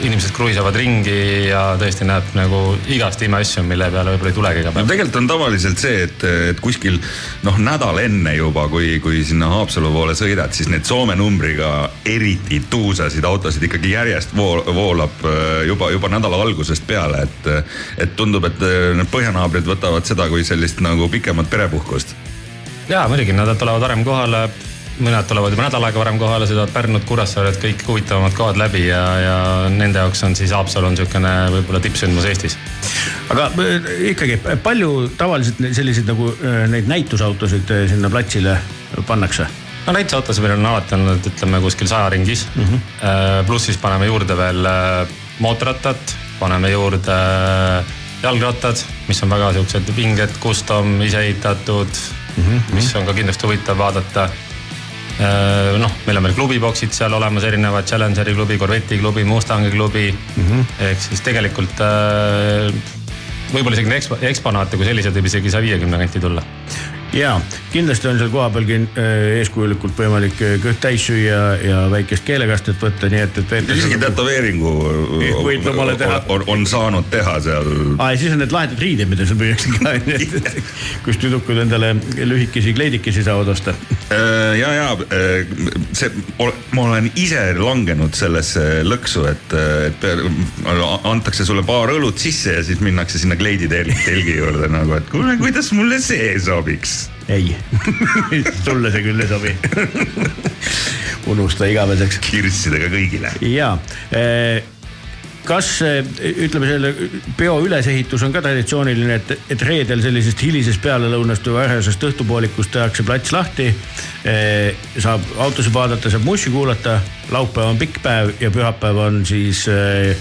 inimesed kruiisavad ringi ja tõesti näeb nagu igast imeasju, mille peale võib-olla ei tulegi iga no päev. tegelikult on tavaliselt see, et, et kuskil noh, nädal enne juba, kui, kui sinna Haapsalu poole sõidad, siis need Soome numbriga eriti tuusasid autosid ikkagi järjest vool, voolab äh, juba, juba nädala algusest peale, et. et tundub, et äh, need põhjanaabrid võtavad seda kui sellist nagu pikemat perepuhkust. ja muidugi, nad tulevad varem kohale mõned tulevad juba nädal aega varem kohale, sõidavad Pärnut, Kuressaaret, kõik huvitavamad kohad läbi ja, ja nende jaoks on siis Haapsalu on niisugune võib-olla tippsündmus Eestis. aga äh, ikkagi palju tavaliselt selliseid nagu äh, neid näitusautosid äh, sinna platsile pannakse? no näiteks autosid meil on alati olnud, ütleme kuskil saja ringis mm. -hmm. pluss siis paneme juurde veel mootorrattad, paneme juurde jalgrattad, mis on väga siuksed vinged, custom, ise ehitatud mm, -hmm. mis on ka kindlasti huvitav vaadata noh, meil on veel klubiboksid seal olemas, erinevad Challengeri klubi, Corvette'i klubi, Mustangi klubi mm. -hmm. ehk siis tegelikult äh, võib-olla isegi ekspo, eksponaate kui selliseid võib isegi saja viiekümne kanti tulla. Ja kindlasti on seal kohapealgi äh, eeskujulikult võimalik äh, kõht täis süüa ja väikest keelekastet võtta, nii et, et. isegi tätoveeringu teha. on, on saanud teha seal. aa ja siis on need lahedad riided, mida seal müüakse ka, et kus tüdrukud endale lühikesi kleidikesi saavad osta. Äh, ja, ja see, ma olen ise langenud sellesse lõksu, et, et antakse sulle paar õlut sisse ja siis minnakse sinna kleiditelgi telgi juurde nagu, et kuule, kuidas mulle see sobiks. Ei sulle see küll ei sobi unusta igaveseks. kirssidega kõigile. ja kas eh, ütleme, selle peo ülesehitus on ka traditsiooniline, et, et reedel sellisest hilisest pealelõunast või varasest õhtupoolikust tehakse plats lahti. saab autosid vaadata, saab mussi kuulata, laupäev on pikk päev ja pühapäev on siis eh,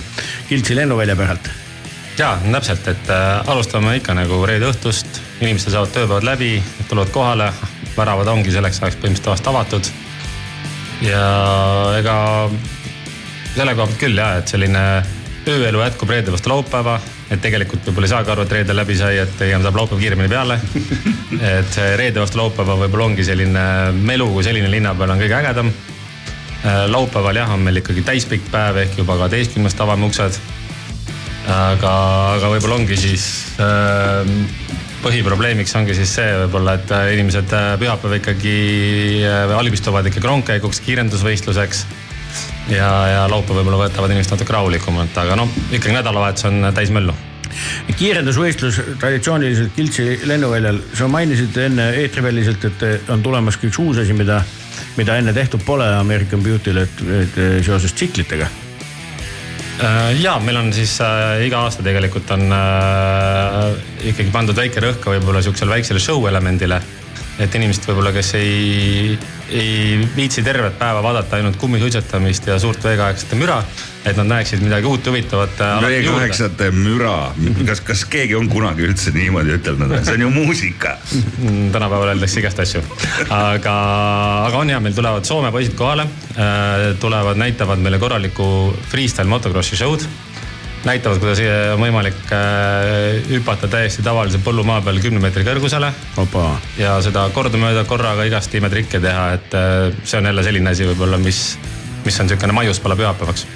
Kiltsi lennuvälja päralt ja täpselt, et äh, alustame ikka nagu reede õhtust, inimesed saavad tööpäevad läbi, tulevad kohale, väravad ongi selleks ajaks põhimõtteliselt tavaliselt avatud. ja ega selle koha pealt küll jah, et selline ööelu jätkub reede vastu laupäeva, et tegelikult võib-olla ei saagi aru, et reede läbi sai, et pigem saab laupäev kiiremini peale. et reede vastu laupäeva võib-olla ongi selline melu kui selline linna peal on kõige ägedam. laupäeval jah, on meil ikkagi täispikk päev ehk juba kaheteistkümnest avame uksed aga, aga võib-olla ongi siis äh, põhiprobleemiks ongi siis see võib-olla, et äh, inimesed äh, pühapäeval ikkagi äh, valmistuvad ikkagi rongkäiguks, kiirendusvõistluseks. ja, ja laupäev võib-olla võtavad inimesed natuke rahulikumalt, aga noh, ikkagi nädalavahetus on täis möllu. Kiirendusvõistlus traditsiooniliselt Kiltsi lennuväljal, sa mainisid enne eetriväliselt, et on tulemas ka üks uus asi, mida, mida enne tehtud pole American Beauty'l, et, et seoses tsiklitega. Äh, ja meil on siis äh, iga aasta tegelikult on äh, ikkagi pandud väike rõhk võib-olla siuksele väiksele show elemendile. Et inimesed võib-olla, kes ei, ei viitsi tervet päeva vaadata ainult kummisuitsetamist ja suurt V8-te müra, et nad näeksid midagi uut huvitavat. V8-te müra, kas, kas keegi on kunagi üldse niimoodi ütelnud, see on ju muusika tänapäeval öeldakse igast asju. aga, aga on hea, meil tulevad Soome poisid kohale, tulevad, näitavad meile korralikku freestyle motocrossi show'd näitavad, kuidas on võimalik äh, hüpata täiesti tavalise põllumaa peal kümne meetri kõrgusele. ja seda kordamööda korraga igast imetrikke teha, et äh, see on jälle selline asi võib-olla, mis, mis on niisugune maiuspala pühapäevaks.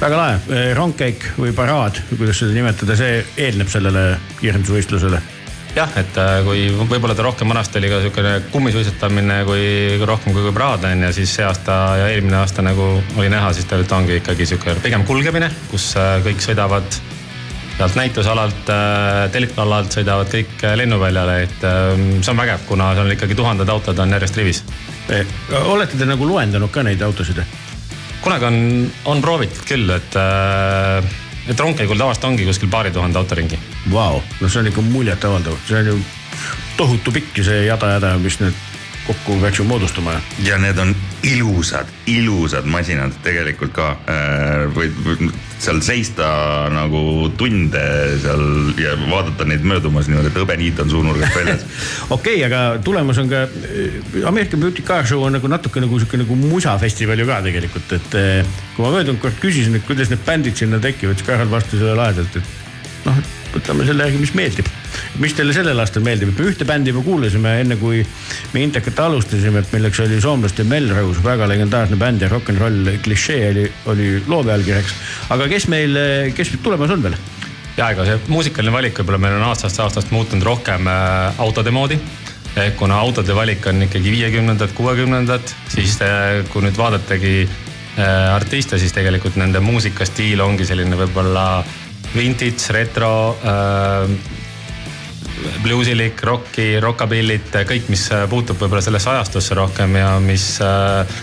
väga lahe, rongkäik või paraad, kuidas seda nimetada, see eelneb sellele kiirendusvõistlusele jah, et äh, kui võib-olla ta rohkem vanasti oli ka niisugune kummisuitsetamine kui rohkem kui praad on ju, siis see aasta ja eelmine aasta nagu oli näha, siis ta ongi ikkagi niisugune pigem kulgemine, kus äh, kõik sõidavad sealt näitusalalt, äh, telkalalt sõidavad kõik lennuväljale, et see on vägev, kuna seal ikkagi tuhanded autod on järjest rivis. olete te nagu loendanud ka neid autosid? kunagi on, on proovitud küll, et et rongkäigul tavaliselt ongi kuskil paari tuhande auto ringi. Vau, no see on ikka muljetavaldav, see on ju tohutu pikk ju see jada-jada, mis nüüd kokku peaks ju moodustama. ja need on ilusad, ilusad masinad tegelikult ka. võid seal seista nagu tunde seal ja vaadata neid möödumas niimoodi, et hõbeniit on suunurgast väljas okei okay,, aga tulemas on ka American Beauty Car Show on nagu natuke nagu sihuke nagu musafestival ju ka tegelikult, et kui ma möödunud kord küsisin, et kuidas need bändid sinna tekivad, siis Karel vastas jälle lahedalt, et noh, võtame selle järgi, mis meeldib. Mis teile sellel aastal meeldib, et me ühte bändi juba kuulasime enne kui me Intekat alustasime, milleks oli soomlaste Melrose, väga legendaarne bänd ja rock n roll klišee oli, oli loo pealkirjaks. aga kes meil, kes tulemas on veel? ja ega see muusikaline valik võib-olla meil on aastast aastast muutunud rohkem äh, autode moodi ehk kuna autode valik on ikkagi viiekümnendad, kuuekümnendad, siis äh, kui nüüd vaadatagi äh, artiste, siis tegelikult nende muusikastiil ongi selline võib-olla vintage, retro bluusilik, rocki, rockabilly't, kõik, mis puutub võib-olla sellesse ajastusse rohkem ja mis äh,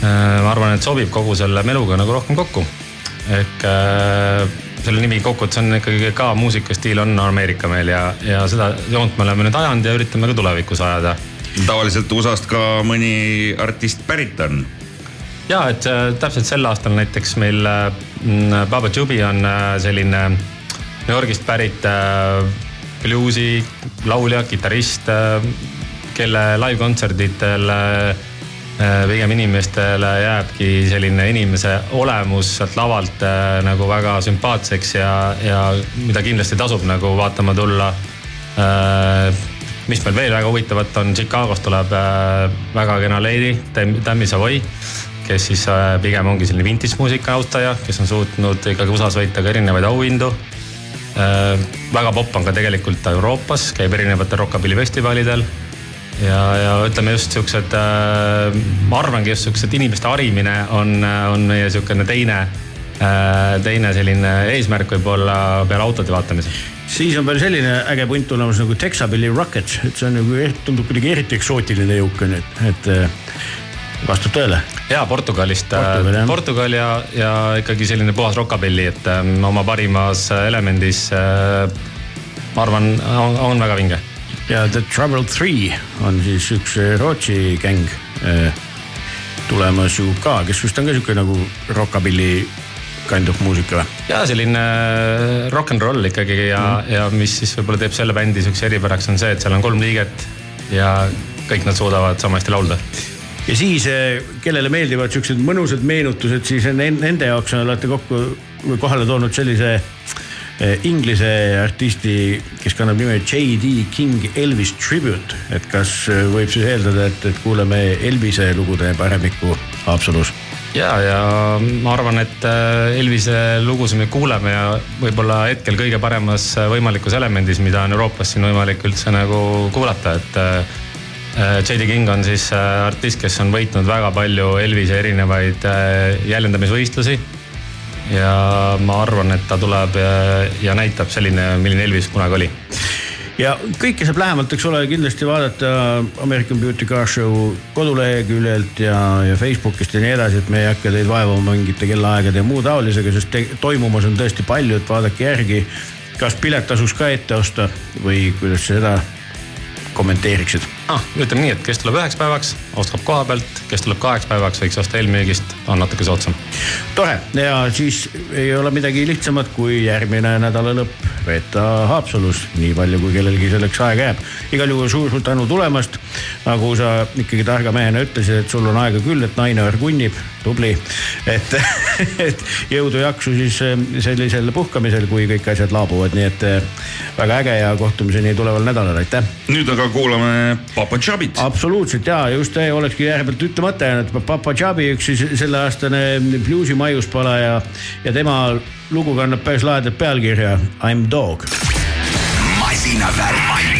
äh, ma arvan, et sobib kogu selle meluga nagu rohkem kokku. ehk äh, selle nimi kokkuvõttes on ikkagi ka muusikastiil on Ameerika meil ja, ja seda joont me oleme nüüd ajanud ja üritame ka tulevikus ajada. tavaliselt USA-st ka mõni artist pärit on ja et äh, täpselt sel aastal näiteks meil äh, Baba Jubi on äh, selline New Yorgist pärit bluusi laulja, kitarrist, kelle live-kontserditel pigem inimestele jääbki selline inimese olemus sealt lavalt nagu väga sümpaatseks ja, ja mida kindlasti tasub nagu vaatama tulla. mis meil veel väga huvitavat on, Chicagost tuleb väga kena lady, Tammy Savoy kes siis äh, pigem ongi selline vintage muusika austaja, kes on suutnud ikkagi USA-s võita ka erinevaid auhindu. Äh, väga popp on ka tegelikult Euroopas, käib erinevatel rockabilly festivalidel. ja, ja ütleme just siuksed, äh, ma arvangi just siuksed inimeste harimine on, on meie siukene teine, teine selline eesmärk võib-olla peale autode vaatamise siis on veel selline äge punt tulemas nagu Texabilly Rockets, et see on nagu, tundub kuidagi eriti eksootiline jõuk on ju, et, et vastab tõele? Ja Portugalist, Portugal, Portugal ja, ja ikkagi selline puhas rockabilly, et ähm, oma parimas elemendis äh, ma arvan, on, on väga vinge. ja The Trouble Three on siis üks äh, Rootsi gäng äh, tulemas ju ka, kes vist on ka sihuke nagu rockabilly kind of muusika või? ja selline äh, rock n roll ikkagi ja mm., ja mis siis võib-olla teeb selle bändi siukse eripäraks on see, et seal on kolm liiget ja kõik nad suudavad sama hästi laulda ja siis, eh, kellele meeldivad siuksed mõnusad meenutused, siis nende jaoks olete kokku kohale toonud sellise eh, inglise artisti, kes kannab nime J.D. King Elvis Tribute. et kas eh, võib siis eeldada, et, et kuuleme Elvise lugude paremikku Haapsalus? ja, ja ma arvan, et Elvise lugusid me kuuleme ja võib-olla hetkel kõige paremas võimalikus elemendis, mida on Euroopas siin võimalik üldse nagu kuulata, et J.D. King on siis äh, artist, kes on võitnud väga palju Elvise erinevaid äh, jäljendamisvõistlusi. ja ma arvan, et ta tuleb ja, ja näitab selline, milline Elvis kunagi oli ja kõike saab lähemalt, eks ole, kindlasti vaadata American Beauty Car Show koduleheküljelt ja, ja Facebookist ja nii edasi, et me ei hakka teid vaevama mingite kellaaegade ja muu taolisega, sest te, toimumas on tõesti palju, et vaadake järgi. kas pilet tasuks ka ette osta või kuidas sa seda kommenteeriksid? Ah,. ütleme nii, et kes tuleb üheks päevaks, ostab koha pealt, kes tuleb kaheks päevaks, võiks osta eelmüügist, on natuke soodsam. tore ja siis ei ole midagi lihtsamat kui järgmine nädala lõpp veeta Haapsalus, nii palju kui kellelgi selleks aega jääb. igal juhul suur-suur tänu tulemast. nagu sa ikkagi targa mehena ütlesid, et sul on aega küll, et naine orgunnib, tubli. et, et jõudu, jaksu siis eh, sellisel puhkamisel, kui kõik asjad laabuvad, nii et eh, väga äge ja kohtumiseni tuleval nädalal, aitäh. nüüd aga kuulame Papa Jabit. absoluutselt ja just see olekski järelikult ütlemata jäänud, Papa Jabi üks siis selleaastane bluusi maiuspala ja, ja tema lugu kannab päris lahedat pealkirja I m dog. masinavärk,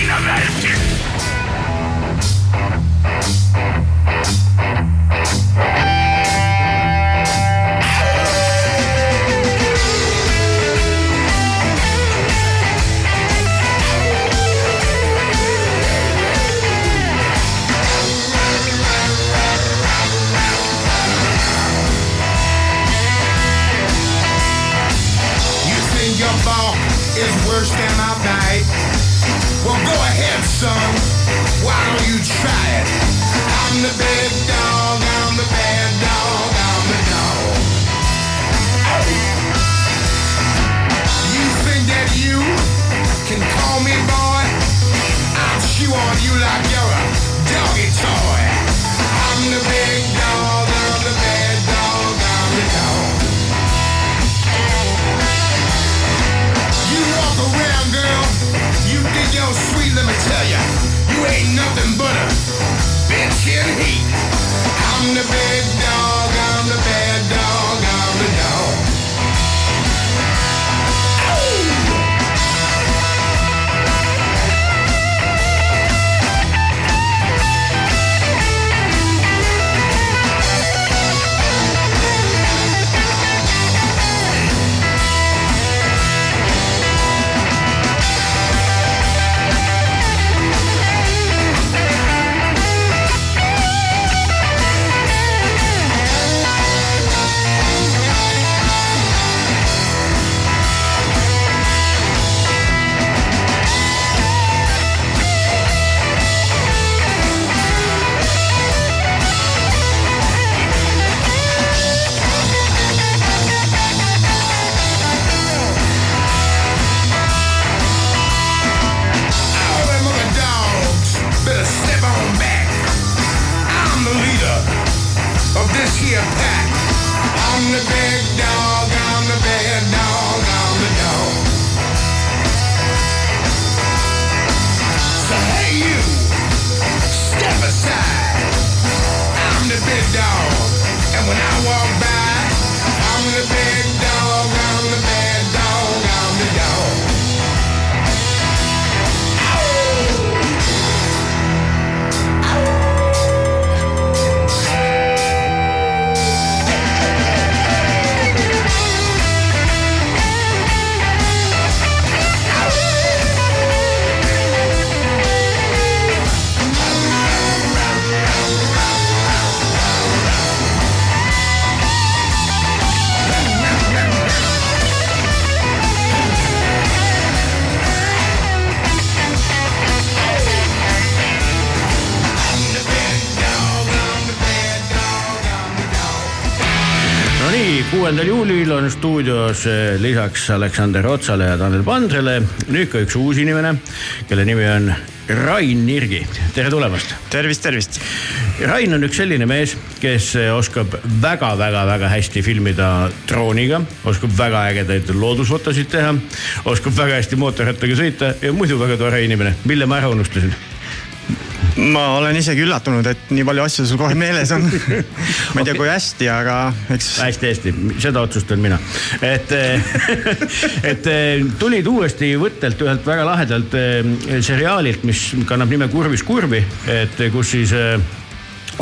stuudios eh, lisaks Aleksander Otsale ja Tanel Pandrele nüüd ka üks uus inimene, kelle nimi on Rain Nirgi. tere tulemast. tervist, tervist. Rain on üks selline mees, kes oskab väga-väga-väga hästi filmida drooniga, oskab väga ägedaid loodusfotosid teha, oskab väga hästi mootorrattaga sõita ja muidu väga tore inimene. mille ma ära unustasin? Ma olen isegi üllatunud, et nii palju asju sul kohe meeles on. ma ei tea, kui hästi, aga eks. hästi-hästi, seda otsustan mina. et, et tulid uuesti võttelt ühelt väga lahedalt eh, seriaalilt, mis kannab nime Kurvis kurvi, et kus siis eh,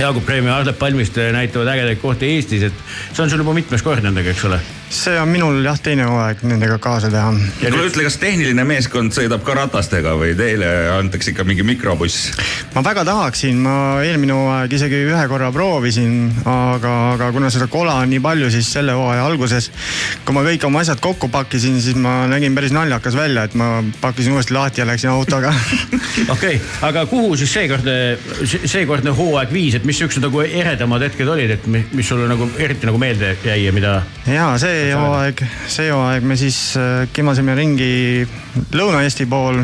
Jaagup Kreemi ja Arlep Palmiste näitavad ägedaid kohti Eestis, et see on sul juba mitmes kord nendega, eks ole? See on minul jah, teine hooaeg nendega kaasa teha. kuule ütle, kas tehniline meeskond sõidab ka ratastega või teile antakse ikka mingi mikrobuss? ma väga tahaksin, ma eelmine hooaeg isegi ühe korra proovisin, aga, aga kuna seda kola on nii palju, siis selle hooaja alguses, kui ma kõik oma asjad kokku pakkisin, siis ma nägin päris naljakas välja, et ma pakkisin uuesti lahti ja läksin autoga okei aga kuhu siis seekordne, seekordne hooaeg viis, et mis siuksed nagu eredamad hetked olid, et mis sulle nagu eriti nagu meelde jäi ja mida? ja see hooaeg, see hooaeg me siis äh, kimasime ringi Lõuna-Eesti pool.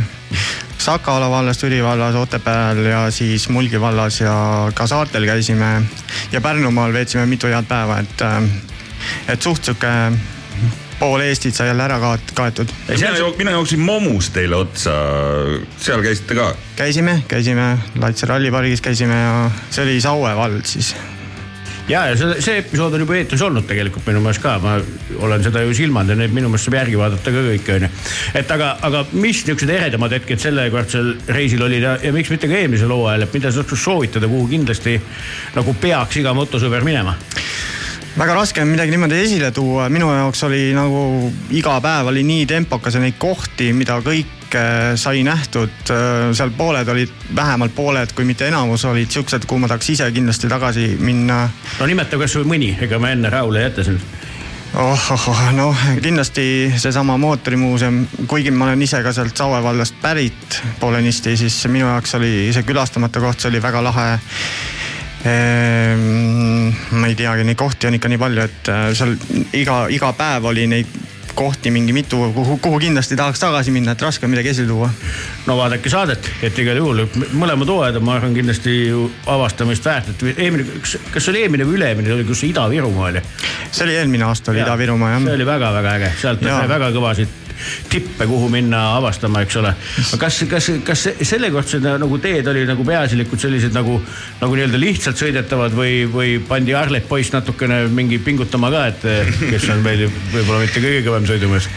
Sakala vallas, Türi vallas, Otepääl ja siis Mulgi vallas ja ka saartel käisime. ja Pärnumaal veetsime mitu head päeva, et, äh, et suht sihuke pool Eestit sai jälle ära kaet-, kaetud. mina, mina jooksin Momus teile otsa, seal käisite ka? käisime, käisime Laitse rallipargis käisime ja see oli Saue vald siis ja, ja see, see episood on juba eetris olnud tegelikult minu meelest ka, ma olen seda ju silmanud ja neid minu meelest saab järgi vaadata ka kõiki onju. et aga, aga mis niisugused eredamad hetked sellekordsel reisil olid ja, ja miks mitte ka eelmisel hooajal, et mida sa oskad soovitada, kuhu kindlasti nagu peaks iga motosõber minema? väga raske on midagi niimoodi esile tuua, minu jaoks oli nagu iga päev oli nii tempokas ja neid kohti, mida kõike sai nähtud. seal pooled olid, vähemalt pooled, kui mitte enamus olid siuksed, kuhu ma tahaks ise kindlasti tagasi minna. no nimeta kasvõi mõni, ega ma enne Raule ei jäta sind oh, oh, oh, noh, kindlasti seesama mootorimuuseum, kuigi ma olen ise ka sealt Saue vallast pärit poolenisti, siis minu jaoks oli see külastamata koht, see oli väga lahe Ehm, ma ei teagi, neid kohti on ikka nii palju, et äh, seal iga, iga päev oli neid kohti mingi mitu, kuhu, kuhu kindlasti tahaks tagasi minna, et raske on midagi esile tuua. no vaadake saadet, et igal juhul mõlemad hooajad on, ma arvan, kindlasti avastamist väärt, et eelmine, kas, kas see oli eelmine või üle-eelmine, oli kus Ida-Virumaa oli? see oli eelmine aasta oli Ida-Virumaa jah. see oli väga-väga äge, sealt sai väga kõvasid tippe, kuhu minna avastama, eks ole. kas, kas, kas sellekordsed nagu teed oli nagu peaasjalikult sellised nagu, nagu nii-öelda lihtsalt sõidetavad või, või pandi Arlet poiss natukene mingi pingutama ka, et kes on meil võib-olla mitte kõige kõvem sõidumees?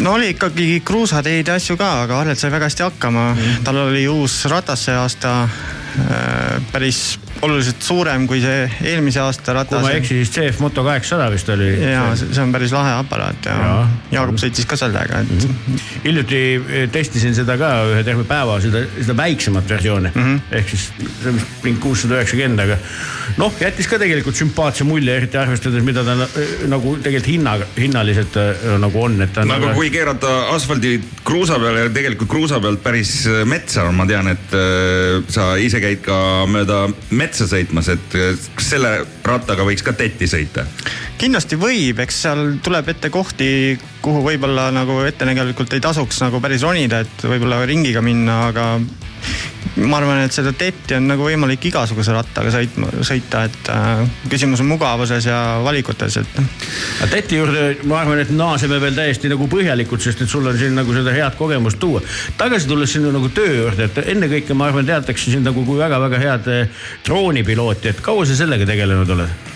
no oli ikkagi kruusateid ja asju ka, aga Arlet sai väga hästi hakkama mm.. tal oli uus ratas see aasta äh, päris oluliselt suurem kui see eelmise aasta ratas. kui ma ei eksi, siis CF Moto kaheksasada vist oli. ja see on päris lahe aparaat ja, ja. Jaagup sõitis ka sellega, et mm. -hmm. hiljuti eh, testisin seda ka ühe terve päeva, seda, seda väiksemat versiooni mm. -hmm. ehk siis see on vist mingi kuussada üheksakümmend, aga noh, jättis ka tegelikult sümpaatse mulje, eriti arvestades, mida ta eh, nagu tegelikult hinna, hinnaliselt eh, nagu on, et ta. nagu väga... kui keerata asfaldi kruusa peale ja tegelikult kruusa pealt päris metsa, ma tean, et äh, sa ise käid ka mööda metsa metsa sõitmas, et kas selle rattaga võiks ka tetti sõita? kindlasti võib, eks seal tuleb ette kohti, kuhu võib-olla nagu ettenägelikult ei tasuks nagu päris ronida, et võib-olla ringiga minna, aga ma arvan, et seda tetti on nagu võimalik igasuguse rattaga sõitma, sõita, et äh, küsimus on mugavuses ja valikutes, et. aga teti juurde ma arvan, et naaseme veel täiesti nagu põhjalikult, sest et sul on siin nagu seda head kogemust tuua. tagasi tulles sinna nagu töö juurde, et ennekõike ma arvan, teatakse sind nagu kui väga-väga head äh, droonipilooti, et kaua sa sellega tegelenud oled?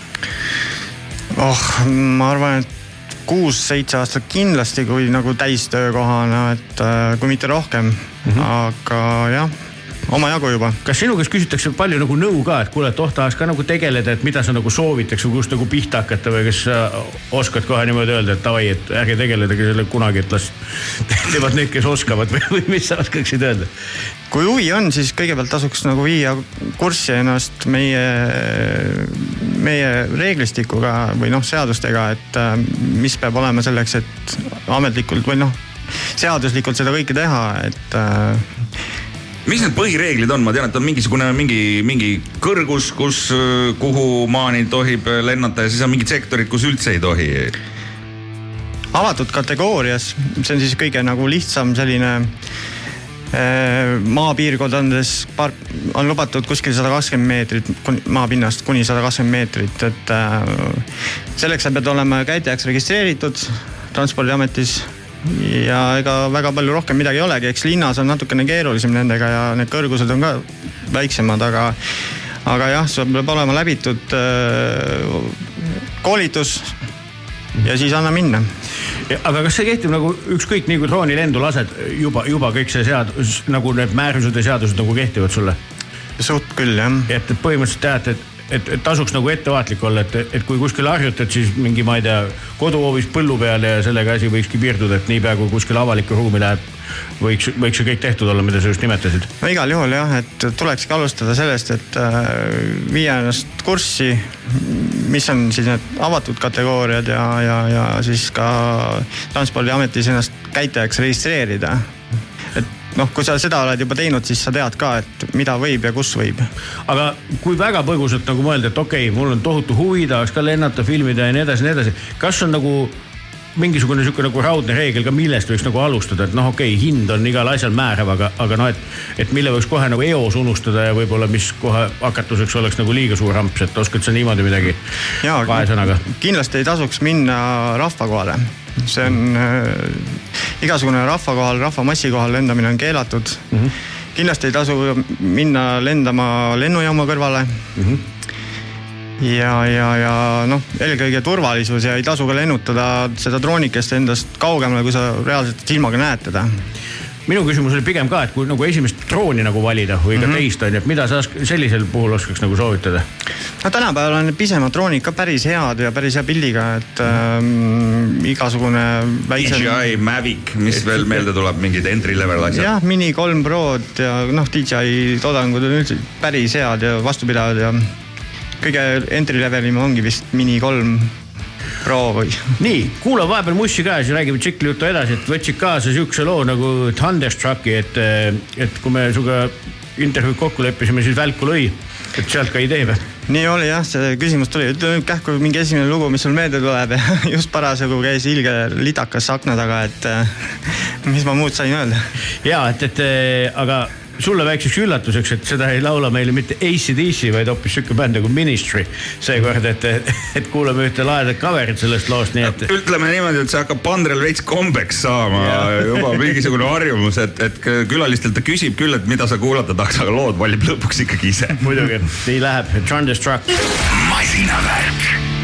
oh, ma arvan, et kuus-seitse aastat kindlasti, kui nagu täistöökohana, et äh, kui mitte rohkem mm. -hmm. aga jah omajagu juba. kas sinu käest küsitakse palju nagu nõu ka, et kuule, et oh tahaks ka nagu tegeleda, et mida sa nagu soovitaks või kust nagu pihta hakata või kas sa oskad kohe niimoodi öelda, et davai, et ärge tegeledagi selle kunagi, et las teevad need, kes oskavad või, või mis sa oskaksid öelda? kui huvi on, siis kõigepealt tasuks nagu viia kurssi ennast meie meie reeglistikuga või noh, seadustega, et äh, mis peab olema selleks, et ametlikult või noh, seaduslikult seda kõike teha, et äh, mis need põhireeglid on, ma tean, et on mingisugune mingi, mingi kõrgus, kus, kuhu maani tohib lennata ja siis on mingid sektorid, kus üldse ei tohi. avatud kategoorias, see on siis kõige nagu lihtsam selline Äh, maapiirkondades park on lubatud kuskil sada kakskümmend meetrit maapinnast kuni sada kakskümmend meetrit, et äh, selleks sa pead olema käitajaks registreeritud transpordiametis ja ega väga palju rohkem midagi ei olegi, eks linnas on natukene keerulisem nendega ja need kõrgused on ka väiksemad, aga, aga jah, sul peab olema läbitud äh, koolitus ja siis anna minna aga kas see kehtib nagu ükskõik nii kui drooni lendu lased, juba, juba kõik see seadus nagu need määrused ja seadused nagu kehtivad sulle? suht küll jah. et põhimõtteliselt teate, et et, et tasuks nagu ettevaatlik olla, et, et kui kuskil harjutad, siis mingi, ma ei tea, koduhoovis põllu peal ja sellega asi võikski piirduda, et niipea kui kuskile avalikku ruumi läheb, võiks, võiks see kõik tehtud olla, mida sa just nimetasid. no igal juhul jah, et tulekski alustada sellest, et äh, viia ennast kurssi, mis on siis need avatud kategooriad ja, ja, ja siis ka transpordiametis ennast käitajaks registreerida. Noh, kui sa seda oled juba teinud, siis sa tead ka, et mida võib ja kus võib. aga kui väga põgusalt nagu mõelda, et okei okay,, mul on tohutu huvi, tahaks ka lennata, filmida ja nii edasi ja nii edasi. kas on nagu mingisugune sihuke nagu raudne reegel ka, millest võiks nagu alustada, et noh, okei okay,, hind on igal asjal määrav, aga, aga noh, et, et mille võiks kohe nagu eos unustada ja võib-olla, mis kohe hakatuseks oleks nagu liiga suur amps, et oskad sa niimoodi midagi Jaa, kahe sõnaga? kindlasti ei tasuks minna rahva kohale, see on äh, igasugune rahva kohal, rahvamassi kohal lendamine on keelatud mm. -hmm. kindlasti ei tasu minna lendama lennujaama kõrvale mm. -hmm ja, ja, ja noh, eelkõige turvalisus ja ei tasu ka lennutada seda droonikest endast kaugemale, kui sa reaalselt silmaga näed teda minu küsimus oli pigem ka, et kui nagu esimest drooni nagu valida või ka mm -hmm. teist on ju, et mida sa sellisel puhul oskaks nagu soovitada? no tänapäeval on need pisemad droonid ka päris head ja päris hea pildiga, et ähm, igasugune väiksem. DJI Mavic, mis et, veel meelde tuleb, mingid entry level asjad. jah, Mini 3 Prod ja noh, DJI toodangud on üldse päris head ja vastupidavad ja kõige entry levelim ongi vist Mini 3 proovi. nii, kuulame vahepeal mussi ka, siis räägime tšikli juttu edasi, et võtsid kaasa siukse loo nagu Thunderstrucki, et, eh, et kui me sinuga intervjuud kokku leppisime, siis välku lõi, et sealt ka idee või? nii oli jah, see küsimus tuli, ütle nüüd kähku mingi esimene lugu, mis sul meelde tuleb ja just parasjagu käis ilge lidakas akna taga, et eh, mis ma muud sain öelda. ja et, et eh, aga sulle väikseks üllatuseks, et seda ei laula meile mitte ACDC, vaid hoopis sihuke bänd nagu Ministry. seekord, et, et kuulame ühte lahedat cover'it sellest loost, nii et. ütleme niimoodi, et see hakkab Pandrel veits kombeks saama ja. juba mingisugune harjumus, et, et külalistelt ta küsib küll, et mida sa kuulata tahaks, aga lood valib lõpuks ikkagi ise. muidugi, nii läheb, Thunderstruck. masinavärk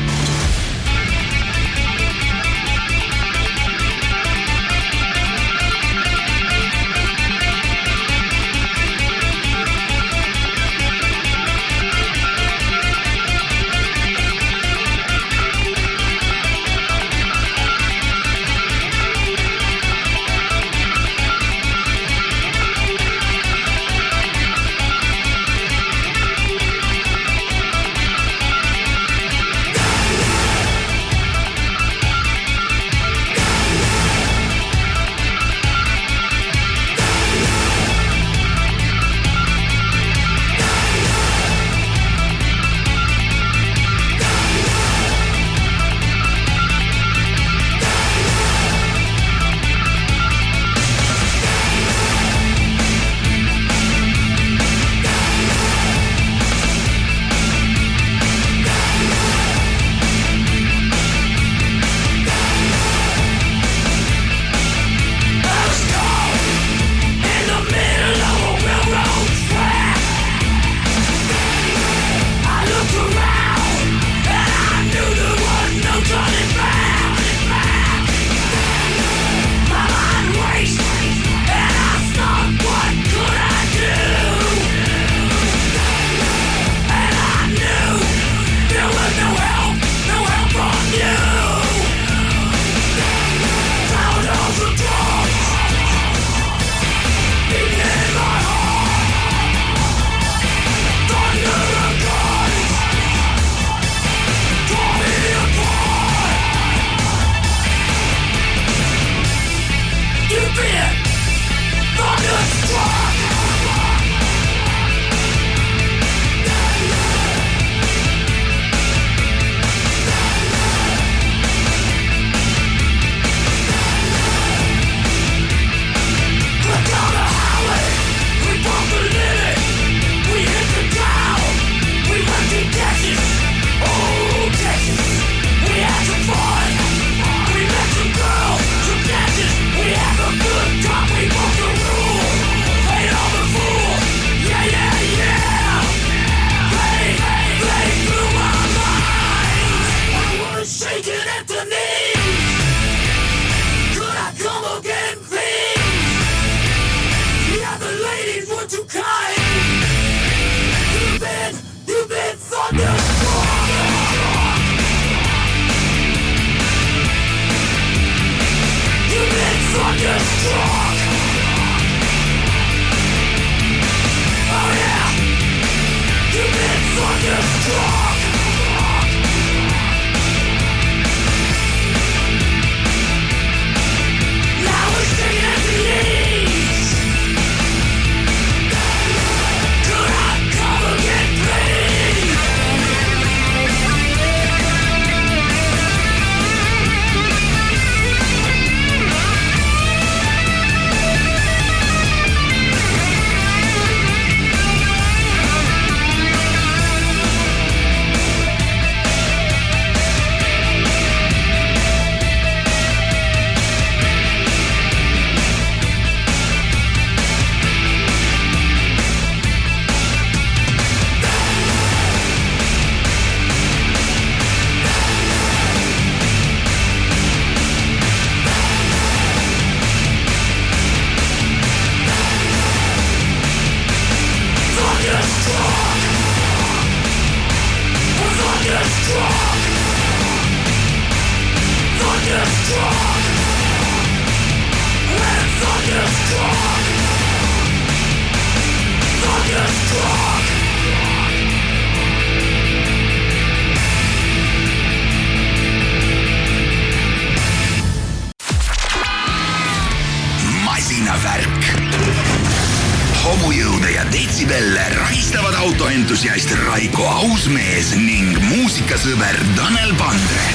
sõber Tanel Pandre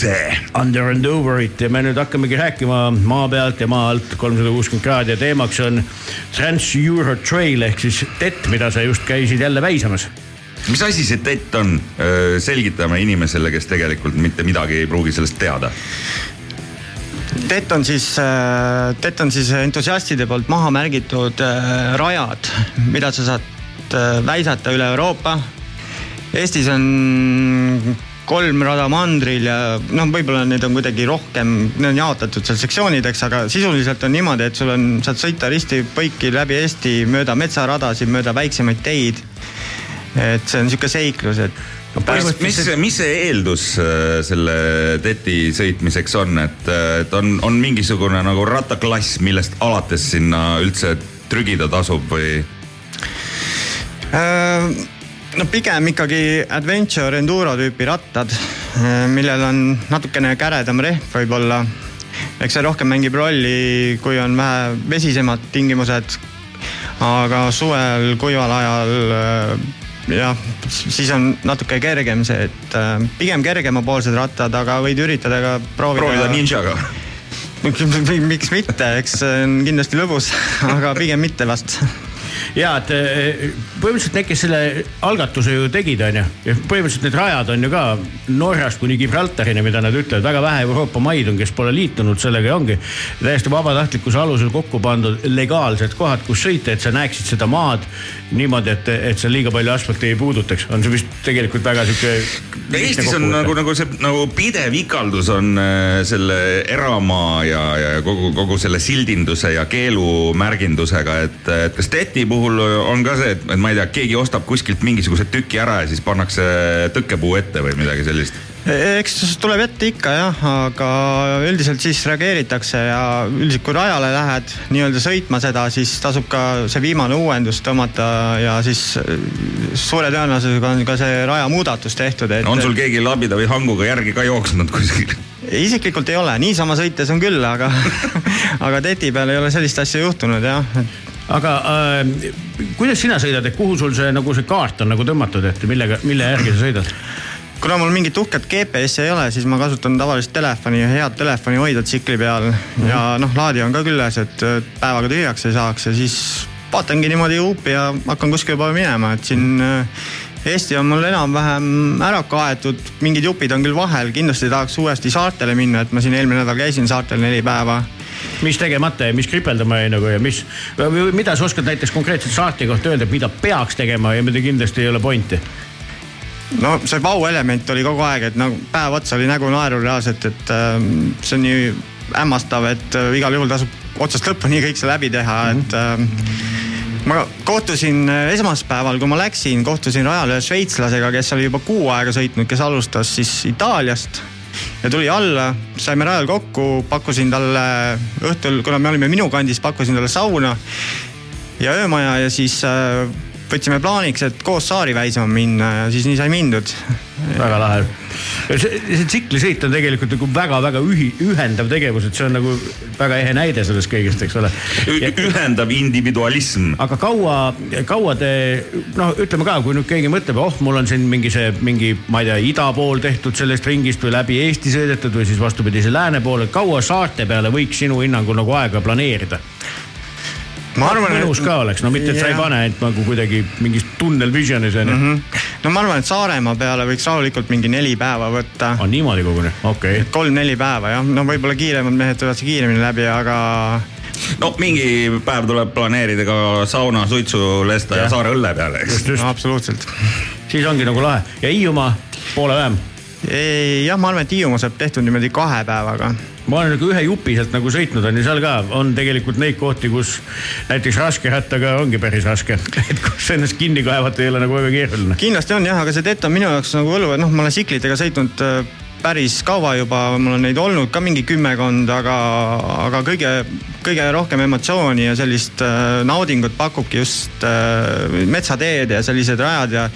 ise. Under and over'it ja me nüüd hakkamegi rääkima maa pealt ja maa alt kolmsada kuuskümmend kraadi ja teemaks on Trans-Euro Trail ehk siis tett, mida sa just käisid jälle väisamas mis asi see tett on? selgitame inimesele, kes tegelikult mitte midagi ei pruugi sellest teada. TET on siis, TET on siis entusiastide poolt maha märgitud rajad, mida sa saad väisata üle Euroopa. Eestis on kolm rada mandril ja noh, võib-olla need on kuidagi rohkem, need on jaotatud seal sektsioonideks, aga sisuliselt on niimoodi, et sul on, saad sõita risti põiki läbi Eesti mööda metsaradasid, mööda väiksemaid teid. et see on sihuke seiklus, et no põhimõtteliselt, mis, mis see eeldus äh, selle teti sõitmiseks on, et, äh, et on, on mingisugune nagu rattaklass, millest alates sinna üldse trügida tasub või äh,? No pigem ikkagi adventure enduro tüüpi rattad, millel on natukene käredam rehv võib-olla. eks see rohkem mängib rolli, kui on vähe vesisemad tingimused. aga suvel, kuival ajal äh, jah, siis on natuke kergem see, et äh, pigem kergemapoolsed rattad, aga võid üritada ka proovida. proovida ninjaga. miks mitte, eks see on kindlasti lõbus, aga pigem mitte vast ja et eh, põhimõtteliselt need, kes selle algatuse ju tegid, onju, ja põhimõtteliselt need rajad on ju ka Norrast kuni Gibraltarini, mida nad ütlevad, väga vähe Euroopa maid on, kes pole liitunud sellega ja ongi täiesti vabatahtlikkuse alusel kokku pandud legaalsed kohad, kus sõita, et sa näeksid seda maad niimoodi, et, et sa liiga palju asfalti ei puudutaks, on see vist tegelikult väga sihuke. Eestis on nagu, nagu see nagu pidev ikaldus on äh, selle eramaa ja, ja kogu, kogu selle sildinduse ja keelumärgindusega, et, et kas TET-i puhul on ka see, et, et ma ei tea, keegi ostab kuskilt mingisuguse tüki ära ja siis pannakse tõkkepuu ette või midagi sellist? Eks tuleb ette ikka jah, aga üldiselt siis reageeritakse ja üldiselt kui rajale lähed nii-öelda sõitma seda, siis tasub ka see viimane uuendus tõmmata ja siis äh, suure tõenäosusega on ka see rajamuudatus tehtud, et. on sul keegi labida või hanguga järgi ka jooksnud kuskil? isiklikult ei ole, niisama sõites on küll, aga, aga teti peal ei ole sellist asja juhtunud jah. aga äh, kuidas sina sõidad, et kuhu sul see nagu see kaart on nagu tõmmatud, et millega, mille järgi sa sõidad? Kuna mul mingit uhket GPS-i ei ole, siis ma kasutan tavalist telefoni ja head telefoni hoida tsikli peal. Ja noh, laadija on ka küljes, et päevaga tühjaks ei saaks ja siis vaatangi niimoodi huupi ja hakkan kuskile poole minema, et siin äh, Eesti on mul enam-vähem ära kaetud, mingid jupid on küll vahel, kindlasti tahaks uuesti saartele minna, et ma siin eelmine nädal käisin saartel neli päeva. Mis tegemata jäi, mis kripeldama jäi nagu ja mis, mida sa oskad näiteks konkreetselt saarte kohta öelda, mida peaks tegema ja mida kindlasti ei ole pointi? No see vau-element oli kogu aeg, et nagu päev otsa oli nägu naerul reaalselt, et äh, see on nii hämmastav, et äh, igal juhul tasub otsast lõpuni kõik see läbi teha, et äh, ma kohtusin äh, esmaspäeval, kui ma läksin, kohtusin rajal ühe šveitslasega, kes oli juba kuu aega sõitnud, kes alustas siis Itaaliast ja tuli alla, saime rajal kokku, pakkusin talle õhtul, kuna me olime minu kandis, pakkusin talle sauna ja öömaja ja siis äh, võtsime plaaniks, et koos saari väisama minna ja siis nii sai mindud. väga lahe. see, see tsiklisõit on tegelikult nagu väga-väga ühi-, ühendav tegevus, et see on nagu väga ehe näide sellest kõigest, eks ole. ühendav individualism. aga kaua, kaua te noh, ütleme ka, kui nüüd keegi mõtleb, oh, mul on siin mingi see mingi, ma ei tea, ida pool tehtud sellest ringist või läbi Eesti sõidetud või siis vastupidi, see lääne pool, et kaua saarte peale võiks sinu hinnangul nagu aega planeerida? Ma arvan, mõnus ka oleks, no mitte, et sa ei pane ainult nagu kuidagi mingis tunnel visionis onju mm. -hmm. no ma arvan, et Saaremaa peale võiks rahulikult mingi neli päeva võtta. on niimoodi koguni, okei okay.. kolm-neli päeva jah, no võib-olla kiiremad mehed tulevad kiiremini läbi, aga no mingi päev tuleb planeerida ka sauna, suitsu, lesta ja, ja saare õlle peale, eks. just, just no,, absoluutselt. siis ongi nagu lahe ja Hiiumaa poole vähem. jah, ma arvan, et Hiiumaa saab tehtud niimoodi kahe päevaga. Ma olen nagu ühe jupi sealt nagu sõitnud on ju, seal ka on tegelikult neid kohti, kus näiteks raskerattaga ongi päris raske, et kus ennast kinni kaevata ei ole nagu väga keeruline. kindlasti on jah, aga see Tett on minu jaoks nagu võlu, et noh, ma olen tsiklitega sõitnud äh, päris kaua juba, mul on neid olnud ka mingi kümmekond, aga, aga kõige, kõige rohkem emotsiooni ja sellist äh, naudingut pakubki just äh, metsateed ja sellised rajad ja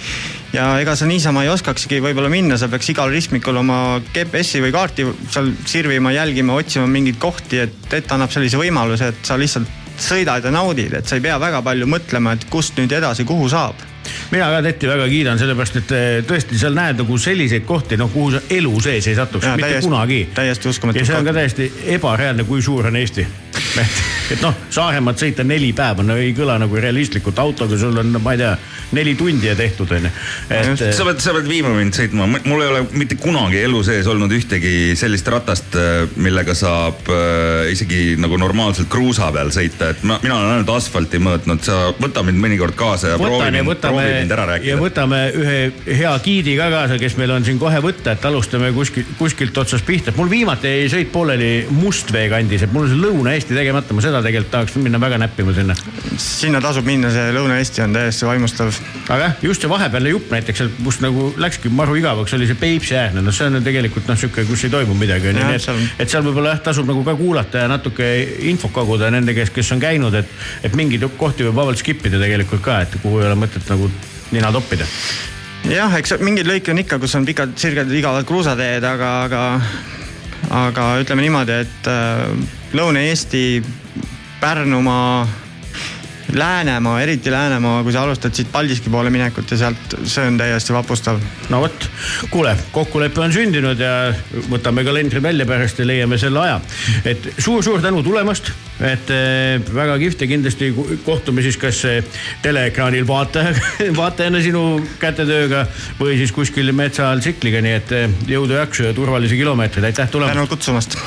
ja ega sa niisama ei oskakski võib-olla minna, sa peaks igal ristmikul oma GPS-i või kaarti seal sirvima, jälgima, otsima mingeid kohti, et Tett annab sellise võimaluse, et sa lihtsalt sõidad ja naudid, et sa ei pea väga palju mõtlema, et kust nüüd edasi, kuhu saab mina ka Tetti väga kiidan, sellepärast et eh, tõesti seal näed nagu selliseid kohti, noh, kuhu sa elu sees ei satuks, mitte täiesti- kunagi. täiesti uskumatu ja see on ka täiesti ebareaalne, kui suur on Eesti. et noh, Saaremaad sõita neli päeva, no ei kõla nagu realistlikult, autoga sul on, ma ei tea, neli tundi ja tehtud onju. et eh, sa pead, sa pead viima mind sõitma, mul ei ole mitte kunagi elu sees olnud ühtegi sellist ratast, millega saab äh, isegi nagu normaalselt kruusa peal sõita, et ma, mina olen ainult asfalti mõõtnud, sa võta mind mõnikord kaasa ja proovi võtan ja mind, proovi võtame mind ära ja rääkida. võtame ühe hea giidi ka kaasa, kes meil on siin kohe võtta, et alustame kuskilt, kuskilt otsast pihta. mul viimati jäi sõit pooleli Mustvee kandis, et mul on see Lõuna-Eesti tegemata, ma seda tegelikult tahaks minna väga näppima sinna. sinna tasub minna, see Lõuna-Eesti on täiesti vaimustav. aga jah, just see vahepealne jupp näiteks, kus nagu läkski maru igavaks, oli see Peipsi äärne, noh, see on ju tegelikult noh, sihuke, kus ei toimu midagi onju, Jah, nii et seal-, et seal võib-olla jah, tasub nagu ka kuulata ja natuke infot koguda nende käest, kes on käinud, et, et mingeid kohti võib vabalt skip ida tegelikult ka, et kuhu ei ole mõtet nagu nina toppida. jah, eks mingeid lõike on ikka, kus on pikad, sirged, igavad kruusateed, aga, aga, aga ütleme niimoodi, et äh, Lõuna-Eesti, Pärnumaa, Läänemaa, eriti Läänemaa, kui sa alustad siit Paldiski poole minekut ja sealt, see on täiesti vapustav. no vot, kuule, kokkulepe on sündinud ja võtame kalendri välja pärast ja leiame selle aja. et suur-suur tänu tulemast, et eh, väga kihvt ja kindlasti kohtume siis kas eh, teleekraanil vaataja, vaatajana sinu kätetööga või siis kuskil metsa all tsikliga, nii et eh, jõudu, jaksu ja turvalisi kilomeetreid, aitäh tulemast. tänud kutsumast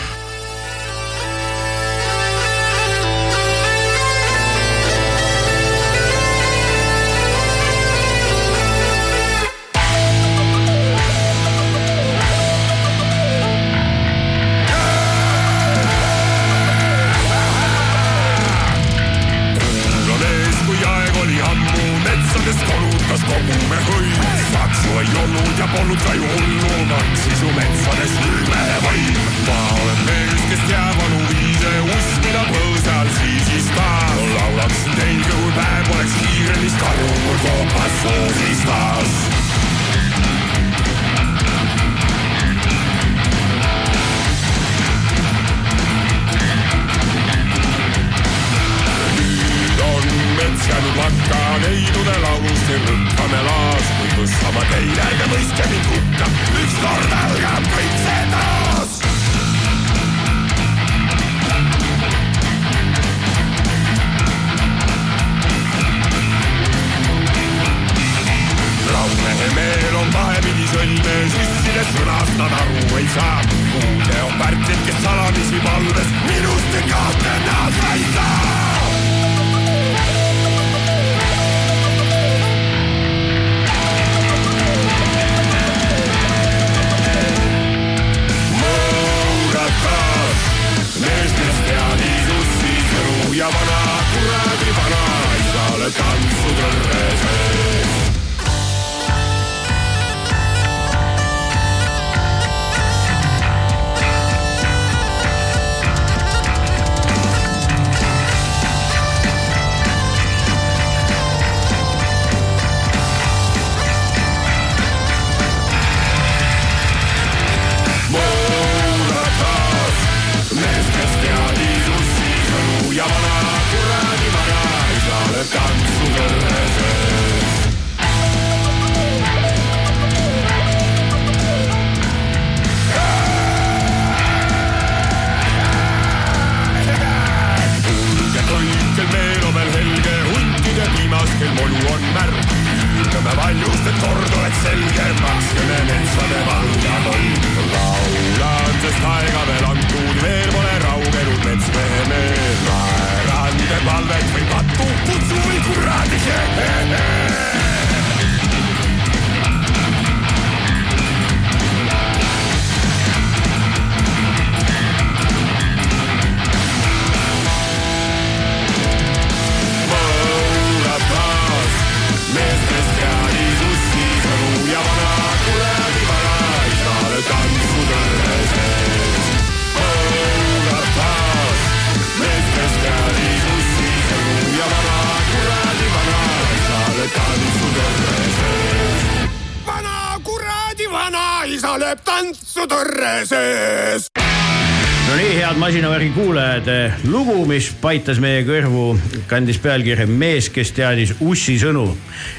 paitas meie kõrvu, kandis pealkirja Mees, kes teadis ussi sõnu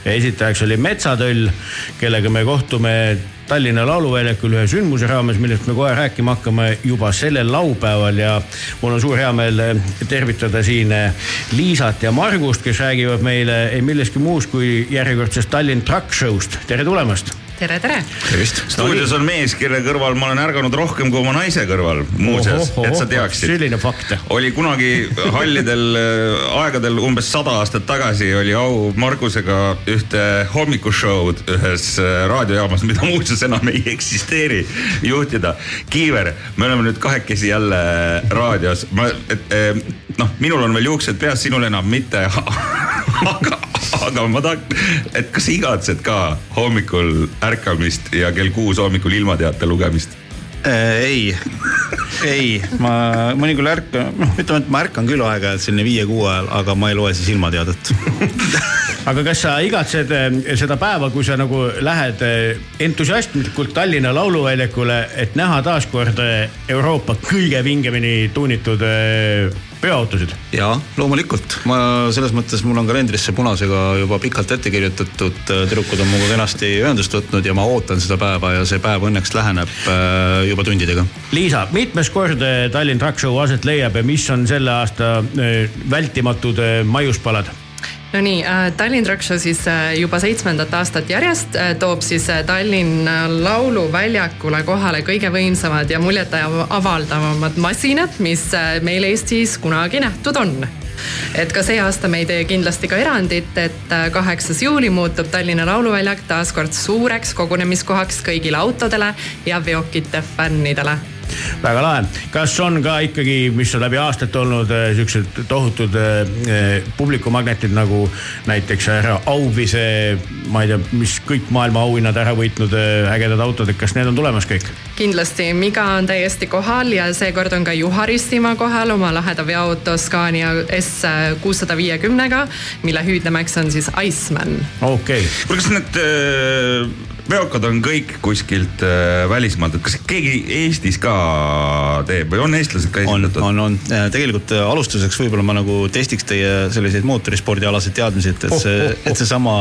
ja esitajaks oli Metsatöll, kellega me kohtume Tallinna Lauluväljakul ühe sündmuse raames, millest me kohe rääkima hakkame juba sellel laupäeval. Ja mul on suur heameel tervitada siin Liisat ja Margust, kes räägivad meile ei millestki muust kui järjekordsest Tallinn Truck Show'st. tere tulemast tere, tere. tervist. stuudios on mees, kelle kõrval ma olen ärganud rohkem kui oma naise kõrval, muuseas, et sa teaksid. selline fakt. oli kunagi hallidel äh, aegadel umbes sada aastat tagasi oli au Margusega ühte hommikushow'd ühes äh, raadiojaamas, mida muuseas enam ei eksisteeri, juhtida. Kiiver, me oleme nüüd kahekesi jälle raadios, ma, et eh, noh, minul on veel juuksed peas, sinul enam mitte. aga, aga ma tahan, et kas sa igatsed ka hommikul ärkamist ja kell kuus hommikul ilmateate lugemist? Äh, ei, ei, ma mõnikord ärkan, noh, ütleme, et ma ärkan küll aeg-ajalt selline viie-kuue ajal, aga ma ei loe siis ilmateadet. aga kas sa igatsed eh, seda päeva, kui sa nagu lähed eh, entusiastlikult Tallinna Lauluväljakule, et näha taaskord Euroopa kõige vingemini tuunitud veoautosid? ja loomulikult, ma selles mõttes, mul on kalendrisse punasega juba pikalt ette kirjutatud, tüdrukud on minuga kenasti ühendust võtnud ja ma ootan seda päeva ja see päev õnneks läheneb äh, juba tundidega. Liisa, mitmes kord Tallinn Truck Show aset leiab ja mis on selle aasta eh, vältimatud eh, maiuspalad? Nonii, Tallinn Truck Show siis äh, juba seitsmendat aastat järjest äh, toob siis äh, Tallinna Lauluväljakule kohale kõige võimsamad ja muljetavaldavamad masinad, mis äh, meil Eestis kunagi nähtud on et ka see aasta me ei tee kindlasti ka erandit, et äh, kaheksas juuli muutub Tallinna Lauluväljak taas kord suureks kogunemiskohaks kõigile autodele ja veokite fännidele väga lahe, kas on ka ikkagi, mis on läbi aastate olnud eh, siuksed tohutud eh, publikumagnetid nagu näiteks härra Auvise, ma ei tea, mis kõik maailma auhinnad ära võitnud eh, ägedad autod, et kas need on tulemas kõik? kindlasti Miga on täiesti kohal ja seekord on ka Juharistimaa kohal oma laheda veoauto Scania S kuussada viiekümnega, mille hüüdnimeks on siis Iceman. okei okay., kuule, kas need äh, veokad on kõik kuskilt äh, välismaalt, et kas keegi Eestis ka teeb või on eestlased ka on, esindatud? on, on, tegelikult äh, alustuseks võib-olla ma nagu testiks teie selliseid mootorispordialaseid teadmisi, et, et see, et seesama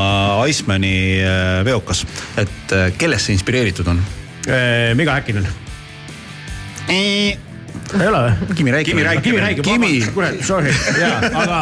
Icemani äh, veokas, et äh, kellest see inspireeritud on? Miga Häkkinen. Ei ole või? Kimi Räikkönen. Kimi Räikkönen. Kimi Räikkönen, Kimi, kurat, sorry, jaa, aga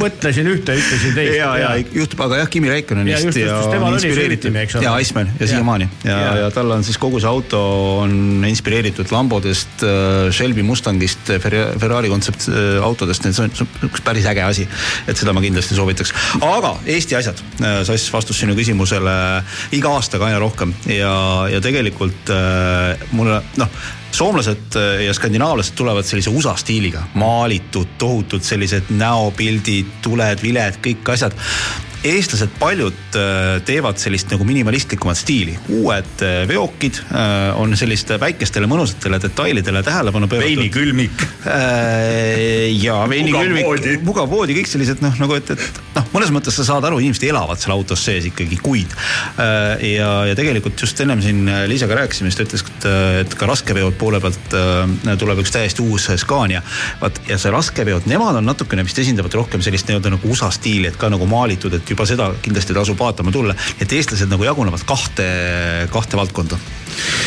mõtlesin ühte, ütlesin teist. ja, ja juhtub, aga jah, Kimi Räikkönen Ja vist ja just, just, temal on inspireeritud ja Iceman ja Ja. siiamaani ja, Ja. ja, ja tal on siis kogu see auto on inspireeritud Lambodest, Shelby Mustangist, Ferrari kontseptautodest, nii et see on- see on üks päris äge asi. et seda ma kindlasti soovitaks, aga Eesti asjad, Sass vastus sinu küsimusele iga aastaga aina rohkem ja, ja tegelikult äh, mulle noh soomlased äh, ja skandinaavlased tulevad sellise USA stiiliga, maalitud tohutud sellised näopildid, tuled, viled, kõik asjad eestlased paljud äh, teevad sellist nagu minimalistlikumat stiili, uued äh, veokid äh, on selliste väikestele mõnusatele detailidele tähelepanu pööratud. veinikülmik. ja veinikülmik mugav voodi, kõik sellised noh, nagu et, et noh, mõnes mõttes sa saad aru, inimesed elavad seal autos sees ikkagi kuid. ja, ja tegelikult just ennem siin Liisaga rääkisime, siis ta ütles, et, et ka raskeveod poole pealt tuleb üks täiesti uus Scania. vaat ja see raskeveod, nemad on natukene vist esindavad rohkem sellist nii-öelda nagu USA stiili, et ka nagu maalitud, et juba seda kindlasti tasub vaatama tulla. et eestlased nagu jagunevad kahte, kahte valdkonda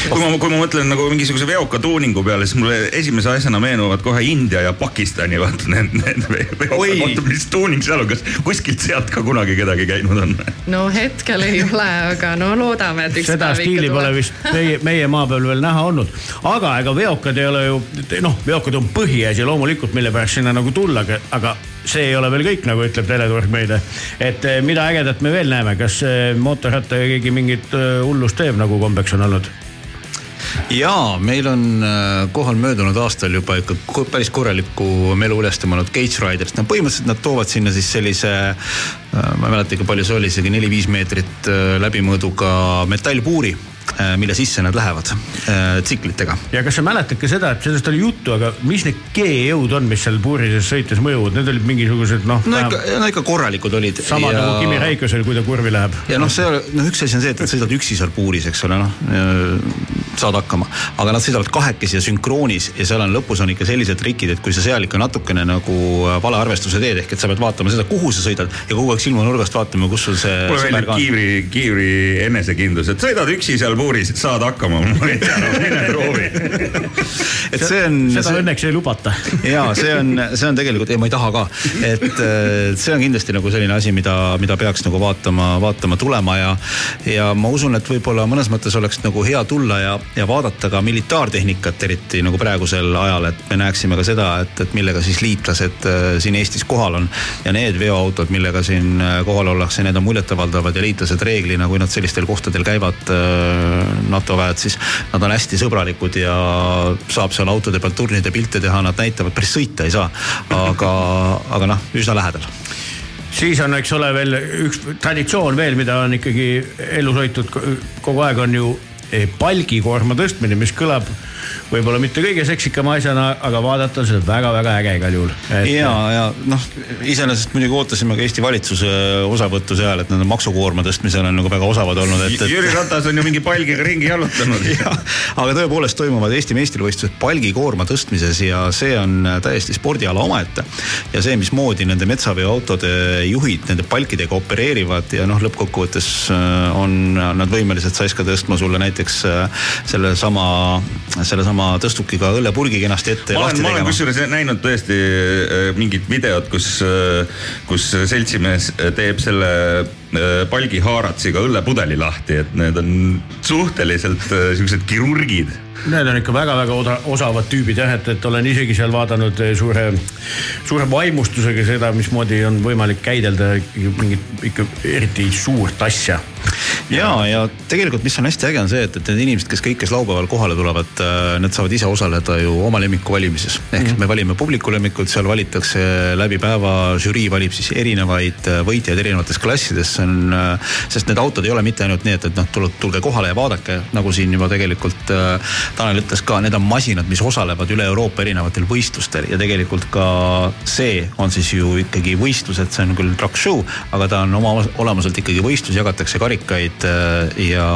kui ma, kui ma mõtlen nagu mingisuguse veoka tuuningu peale, siis mulle esimese asjana meenuvad kohe India ja Pakistani vaata need, need veoka Oi. kohta, mis tuuning seal on, kas kuskilt sealt ka kunagi kedagi käinud on? no hetkel ei ole, aga no loodame, et üks seda päev ikka stiili pole tuleb. vist meie, meie maa peal veel näha olnud. aga ega veokad ei ole ju, noh, veokad on põhiasi loomulikult, mille pärast sinna nagu tulla, aga see ei ole veel kõik, nagu ütleb teleturg meile. et eh, mida ägedat me veel näeme, kas eh, mootorrattaga keegi mingit eh, hullust teeb, nagu kombeks on olnud? ja meil on kohal möödunud aastal juba ikka päris korralikku melu üles tõmmanud Gates Riders, no põhimõtteliselt nad toovad sinna siis sellise, ma ei mäleta, kui palju see oli, isegi neli-viis meetrit läbimõõduga metallpuuri, mille sisse nad lähevad äh, tsiklitega. ja kas sa mäletad ka seda, et sellest oli juttu, aga mis need G-jõud on, mis seal puuri sees sõites mõjuvad, need olid mingisugused noh no ikka, no ikka korralikud olid. samad nagu Kimi Räikkösel, kui ta kurvi läheb. ja noh, see, noh, üks asi on see, et sa sõidad üksi seal puuris, eks ole, noh. Saad hakkama. aga nad sõidavad kahekesi ja sünkroonis ja seal on lõpus on ikka sellised trikid, et kui sa seal ikka natukene nagu valearvestuse teed, ehk et sa pead vaatama seda, kuhu sa sõidad ja kogu aeg silmanurgast vaatama, kus sul see. mulle meeldib kiivri, kiivri enesekindlus, et sõidad üksi seal puuris, saad hakkama, ma ei tea, mine proovi. et see on. seda see... õnneks ei lubata ja see on, see on tegelikult, ei ma ei taha ka, et see on kindlasti nagu selline asi, mida, mida peaks nagu vaatama, vaatama tulema ja, ja ma usun, et võib-olla mõnes mõttes oleks nagu hea tulla ja, ja vaadata ka militaartehnikat, eriti nagu praegusel ajal, et me näeksime ka seda, et, et millega siis liitlased äh, siin Eestis kohal on. ja need veoautod, millega siin äh, kohal ollakse, need on muljetavaldavad ja liitlased reeglina, kui nad sellistel kohtadel käivad, äh, NATO väed, siis nad on hästi sõbralikud ja saab seal autode pealt turnide pilte teha, nad näitavad, päris sõita ei saa. aga, aga noh, üsna lähedal siis on, eks ole, veel üks traditsioon veel, mida on ikkagi elus hoitud kogu aeg, on ju palgikoorma tõstmine, mis kõlab võib-olla mitte kõige seksikama asjana, aga vaadata on see väga-väga äge igal juhul. Et.... ja, ja noh, iseenesest muidugi ootasime ka Eesti valitsuse osavõttu seal, et nende maksukoorma tõstmisel on nagu väga osavad olnud, et, et.... Jüri Ratas on ju mingi palgiga ringi jalutanud. Aga tõepoolest toimuvad Eesti meistrivõistlused palgikoorma tõstmises ja see on täiesti spordiala omaette. ja see, mismoodi nende metsaveoautode juhid nende palkidega opereerivad ja noh, lõppkokkuvõttes äh, on nad võimelised saiska tõstma sulle näiteks äh, sellesama, sellesama tõstukiga õllepurgi kenasti ette. ma olen, ma olen kusjuures näinud tõesti äh, mingit videot, kus, äh, kus seltsimees teeb selle äh, palgi haaratsiga õllepudeli lahti, et need on suhteliselt siuksed kirurgid Need on ikka väga-väga osavad tüübid jah, et, et olen isegi seal vaadanud suure, suure vaimustusega seda, mismoodi on võimalik käidelda mingit ikka eriti suurt asja ja, ja tegelikult, mis on hästi äge, on see, et, et need inimesed, kes kõik, kes laupäeval kohale tulevad, äh, need saavad ise osaleda ju oma lemmiku valimises. ehk mm -hmm. me valime publiku lemmikut, seal valitakse läbi päeva, žürii valib siis erinevaid äh, võitjaid erinevates klassides, see on. Äh, sest need autod ei ole mitte ainult nii, et, et noh, tulge kohale ja vaadake, nagu siin juba tegelikult Tanel ütles ka, need on masinad, mis osalevad üle Euroopa erinevatel võistlustel ja tegelikult ka see on siis ju ikkagi võistlus, et see on küll truck show, aga ta on oma olemuselt ikkagi võistlus, jagatakse karikaid Äh, ja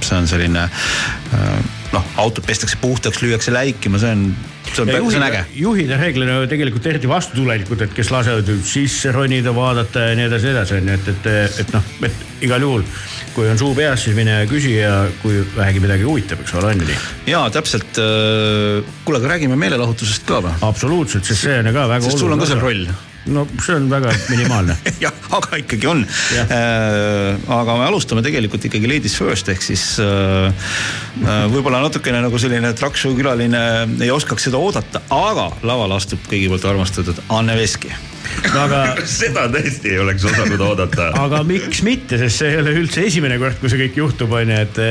see on selline äh, noh, autod pestakse puhtaks, lüüakse läikima, see on, see on, see on äge. juhid on reeglina tegelikult eriti vastutulelikud, et kes lasevad sisse ronida, vaadata ja nii edasi, edasi on ju, et, et, et noh, et igal juhul kui on suu peas, siis mine küsi ja kui vähegi midagi huvitab, eks ole, on ju nii? ja täpselt. Äh, kuule, aga räägime meelelahutusest ka või? absoluutselt, sest see on ju ka väga oluline. sul on ka seal roll no see on väga minimaalne. Jah, aga ikkagi on. Äh, aga me alustame tegelikult ikkagi ladies first ehk siis äh, äh, võib-olla natukene nagu selline show külaline ei oskaks seda oodata, aga lavale astub kõigi poolt armastatud Anne Veski aga. seda tõesti ei oleks osanud oodata. aga miks mitte, sest see ei ole üldse esimene kord, kui see kõik juhtub, on ju, et,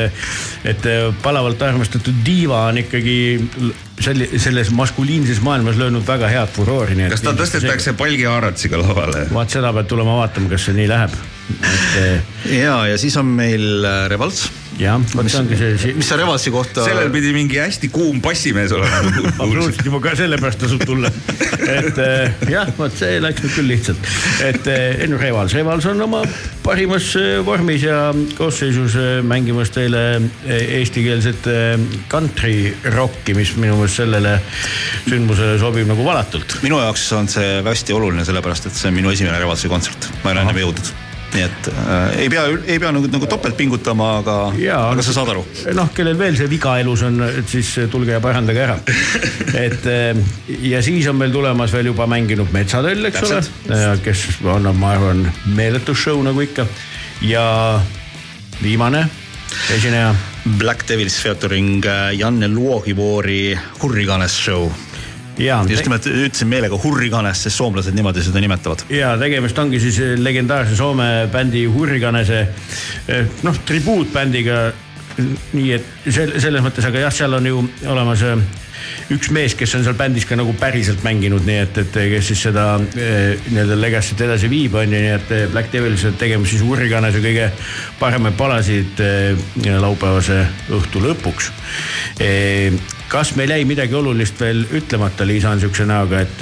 et palavalt armastatud diiva on ikkagi selle, selles maskuliinses maailmas löönud väga head furoori. kas ta tõstetakse see... palgihaaratsiga lavale? vaat seda pead tulema vaatama, kas see nii läheb. et. ja, ja siis on meil äh, Revalts jah, vot see ongi see, mis sa Revalsi kohta. sellel pidi mingi hästi kuum bassimees olema. Absoluutselt, juba ka sellepärast tasub tulla. et eh, jah, vot see läks nüüd küll lihtsalt, et eh, Enno Revals, Revals on oma parimas eh, vormis ja koosseisus mängimas teile eestikeelset country rocki, mis minu meelest sellele sündmusele sobib nagu valatult. minu jaoks on see hästi oluline, sellepärast et see on minu esimene Revalsi kontsert, ma ei ole ennem jõudnud nii et äh, ei pea, ei pea nagu, nagu topelt pingutama, aga, aga sa saad aru. noh, kellel veel see viga elus on, et siis tulge ja parandage ära. et äh, ja siis on meil tulemas veel juba mänginud Metsatöll, eks Täpselt. ole, kes annab, ma arvan, meeletu show nagu ikka. ja viimane esineja. Black Devils featuring äh, Janne Luohivoori Hurriganes show just nimelt ütlesin meelega Hurriganes, sest soomlased niimoodi seda nimetavad. ja tegemist ongi siis legendaarse Soome bändi Hurriganese eh, noh, tribuutbändiga. nii et selles mõttes, aga jah, seal on ju olemas eh, üks mees, kes on seal bändis ka nagu päriselt mänginud, nii et, et kes siis seda eh, nii-öelda legacy't edasi viib, on ju, nii et eh, Black Devils tegema siis Urganase kõige paremaid palasid eh, laupäevase õhtu lõpuks kas meil jäi midagi olulist veel ütlemata, Liisa on siukse näoga, et,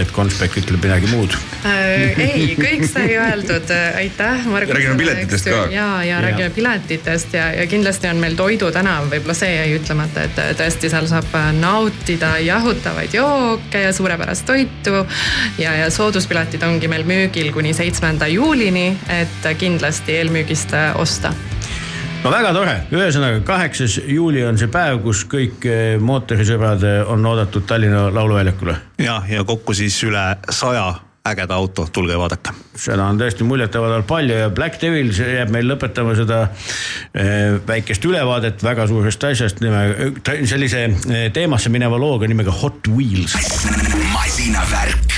et Konspek ütleb midagi muud äh,? ei, kõik sai öeldud, aitäh, Margus. räägime piletitest ka. ja, ja räägime piletitest ja, ja kindlasti on meil Toidu tänav, võib-olla see jäi ütlemata, et tõesti seal saab nautida jahutavaid jooke ja suurepärast toitu. ja, ja sooduspiletid ongi meil müügil kuni seitsmenda juulini, et kindlasti eelmüügist osta no väga tore, ühesõnaga kaheksas juuli on see päev, kus kõik eh, mootorisõbrad eh, on oodatud Tallinna Lauluväljakule. ja, ja kokku siis üle saja ägeda auto, tulge vaadake. seda on tõesti muljetavaldavalt palju ja Black Devil jääb meil lõpetama seda eh, väikest ülevaadet väga suurest asjast nime, sellise teemasse mineva looga nimega Hot Wheels. masinavärk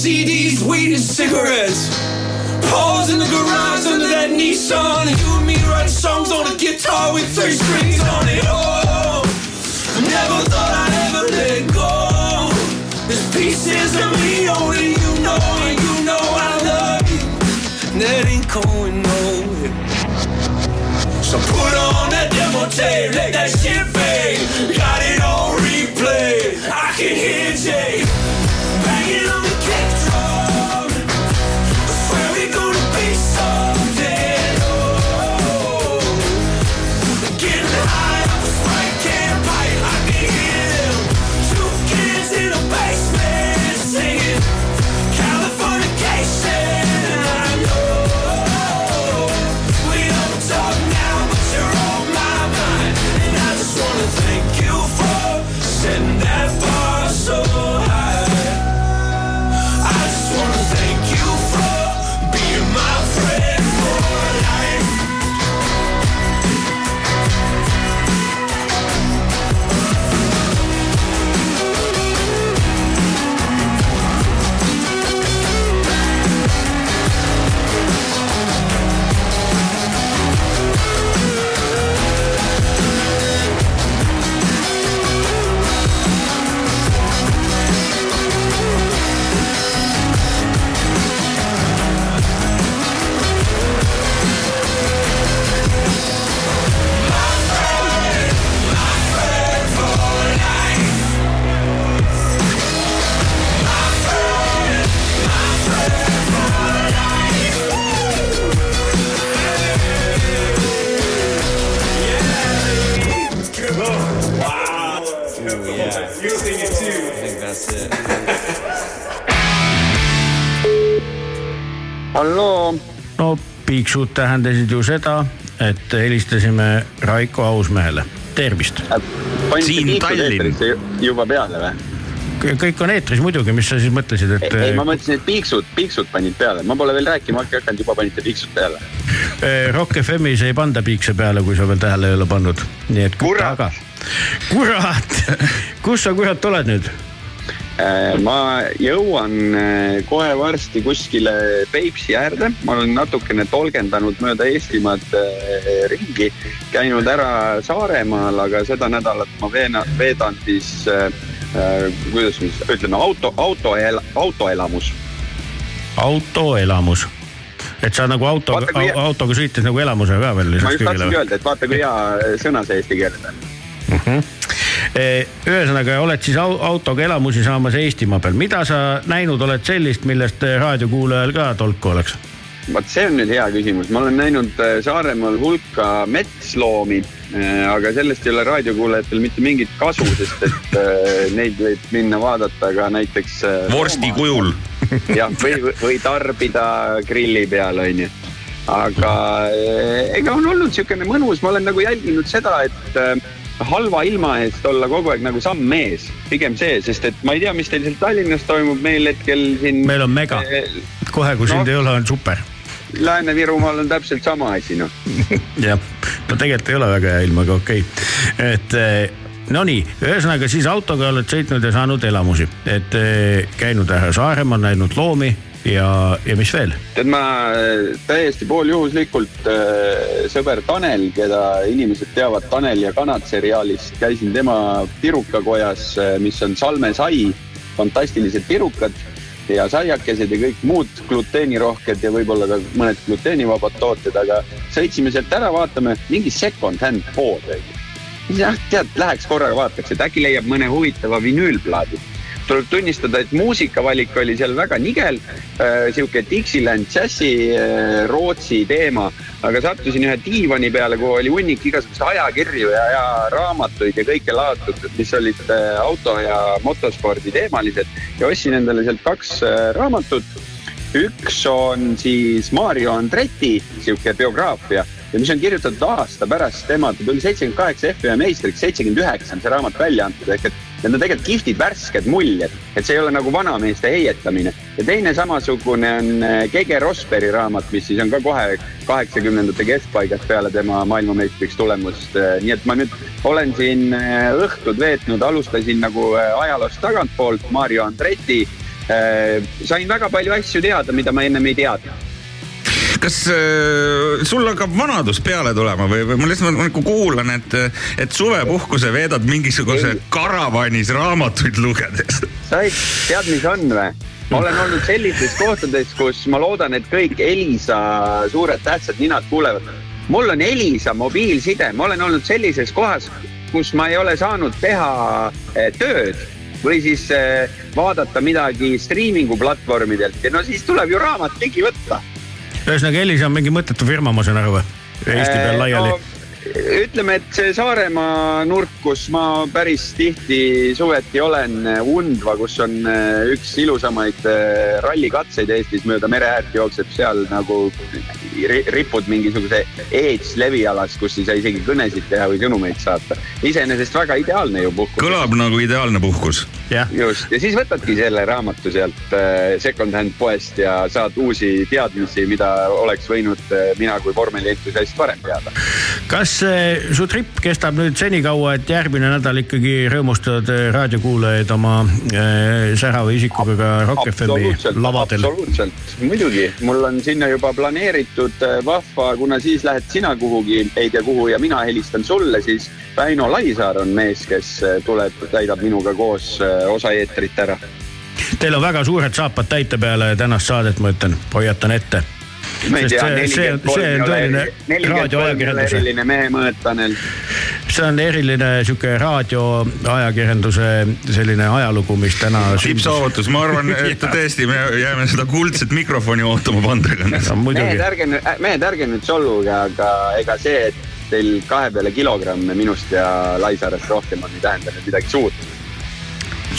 CDs, weed, and cigarettes. Pause in the garage under that Nissan. You and me writing songs on a guitar with three strings on it. Oh, never thought I'd ever let go. There's pieces of me only you know, and you know I love you. And that ain't going nowhere. So put on that demo tape, let that shit fade. Got it on replay. I can hear halloo, no piiksud tähendasid ju seda, et helistasime Raiko Ausmehele, tervist. piiksud eetrisse juba peale või? kõik on eetris muidugi, mis sa siis mõtlesid, et ei, ma mõtlesin, et piiksud, piiksud panid peale, ma pole veel rääkima hakanud, juba panite piiksud peale. eh, Rock FM-is ei panda piikse peale, kui sa veel tähele ei ole pannud, nii et kurat, aga kurat, kus sa kurat oled nüüd? Äh, ma jõuan äh, kohe varsti kuskile Peipsi äärde, ma olen natukene tolgendanud mööda Eestimaad äh, ringi, käinud ära Saaremaal, aga seda nädalat ma veena, veedan siis äh,, kuidas me siis ütleme, auto, auto, autoelamus. autoelamus, et sa nagu Vaata, kui-, autoga sõites nagu elamuse ka veel ma just tahtsingi öelda, et vaata, kui hea sõna see eesti keeles on. Eh, ühesõnaga oled siis au- autoga elamusi saamas Eestimaa peal, mida sa näinud oled sellist, millest eh, raadiokuulajal ka tolku oleks? vot see on nüüd hea küsimus, ma olen näinud äh, Saaremaal hulka metsloomi, aga sellest ei ole raadiokuulajatel mitte mingit kasu, sest et neid võib minna vaadata ka näiteks. vorsti kujul. jah, või, või tarbida grilli peal, onju. aga ega on olnud niisugune mõnus, ma olen nagu jälginud seda, et halva ilma eest olla kogu aeg nagu samm ees, pigem see, sest et ma ei tea, mis teil seal Tallinnas toimub, meil hetkel siin. meil on mega, kohe kui sind No. ei ole, on super. Lääne-Virumaal on täpselt sama asi, noh. jah, no tegelikult ei ole väga hea ilm, aga okei okay., et eh, Nonii, ühesõnaga siis autoga oled sõitnud ja saanud elamusi, et eh, käinud ära Saaremaal, näinud loomi ja, ja mis veel? tead, ma äh, täiesti pooljuhuslikult äh, sõber Tanel, keda inimesed teavad Tanel ja kanad seriaalist, käisin tema tirukakojas, mis on Salme sai, fantastilised tirukad ja saiakesed ja kõik muud gluteenirohked ja võib-olla ka mõned gluteenivabad tooted, aga sõitsime sealt ära, vaatame mingi second-hand pood. jah, tead, läheks korraga vaataks, et äkki leiab mõne huvitava vinüülplaadi tuleb tunnistada, et muusikavalik oli seal väga nigel äh,, sihuke Dixieland džässi äh, Rootsi teema, aga sattusin ühe diivani peale, kuhu oli hunnik igasuguseid ajakirju ja, ja raamatuid ja kõike laotud, mis olid äh, auto ja motospordi teemalised. Ja ostsin endale sealt kaks äh, raamatut. üks on siis Mario Andretti sihuke biograafia ja mis on kirjutatud aasta pärast. Tema, ta tuli seitsekümmend kaheksa FIA meistriks, seitsekümmend üheksa on see raamat välja antud, ehk et need on tegelikult kihvtid värsked muljed, et see ei ole nagu vanameeste heietamine. ja teine samasugune on äh, Gege Rosbergi raamat, mis siis on ka kohe kaheksakümnendate keskpaigast peale tema maailmameistriks tulemust. nii et ma nüüd olen siin äh, õhtud veetnud, alustasin nagu äh, ajaloost tagantpoolt Mario Andretti sain väga palju asju teada, mida ma ennem ei teadnud. Kas äh, sul hakkab vanadus peale tulema või, või ma lihtsalt nagu kuulan, et, et suvepuhkuse veedad mingisuguse Ei. karavanis raamatuid lugedes. said, tead, mis on või? ma olen olnud sellistes kohtades, kus ma loodan, et kõik Elisa suured tähtsad ninad kuulevad. mul on Elisa mobiilside, ma olen olnud sellises kohas, kus ma ei ole saanud teha eh, tööd või siis eh, vaadata midagi striimingu platvormidelt ja no siis tuleb ju raamat ligi võtta. ühesõnaga, Elisa on mingi mõttetu firma, ma saan aru või? Eesti peal laiali. ütleme, et see Saaremaa nurk, kus ma päris tihti suveti olen, Undva, kus on eh, üks ilusamaid eh, rallikatseid Eestis mööda mere äärt jookseb seal nagu ri- ripud mingisuguse Edge levialas, kus ei saa isegi kõnesid teha või sõnumeid saata. iseenesest väga ideaalne ju puhkus. kõlab nagu ideaalne puhkus. just, ja siis võtadki selle raamatu sealt äh, second-hand poest ja saad uusi teadmisi, mida oleks võinud mina kui vormelientusiast varem teada. kas eh, su trip kestab nüüd senikaua, et järgmine nädal ikkagi rõõmustad eh, raadiokuulajaid oma äh, särava isikuga ka Rock FM-i lavadel? absoluutselt, muidugi, mul on sinna juba planeeritud äh, vahva, kuna siis lähed sina kuhugi, ei tea kuhu ja mina helistan sulle, siis Väino Laisaar on mees, kes äh, tuleb, täidab minuga koos äh, osa eetrit ära. Teil on väga suured saapad täite peale tänast saadet, ma ütlen, hoiatan ette. Ma ei Sest tea, nelikümmend kolm see on ei ole eriline mehe mõõt, Tanel. see on eriline sihuke raadioajakirjanduse selline ajalugu, mis täna. tippsaavutus, ma arvan, et tõesti, me jääme seda kuldset mikrofoni ootama Vandrega. mehed, ärge nüüd, mehed, ärge nüüd solvuge, aga ega see, et teil kahe peale kilogramme minust ja Laisaarast rohkem on, ei tähenda nüüd midagi suurt.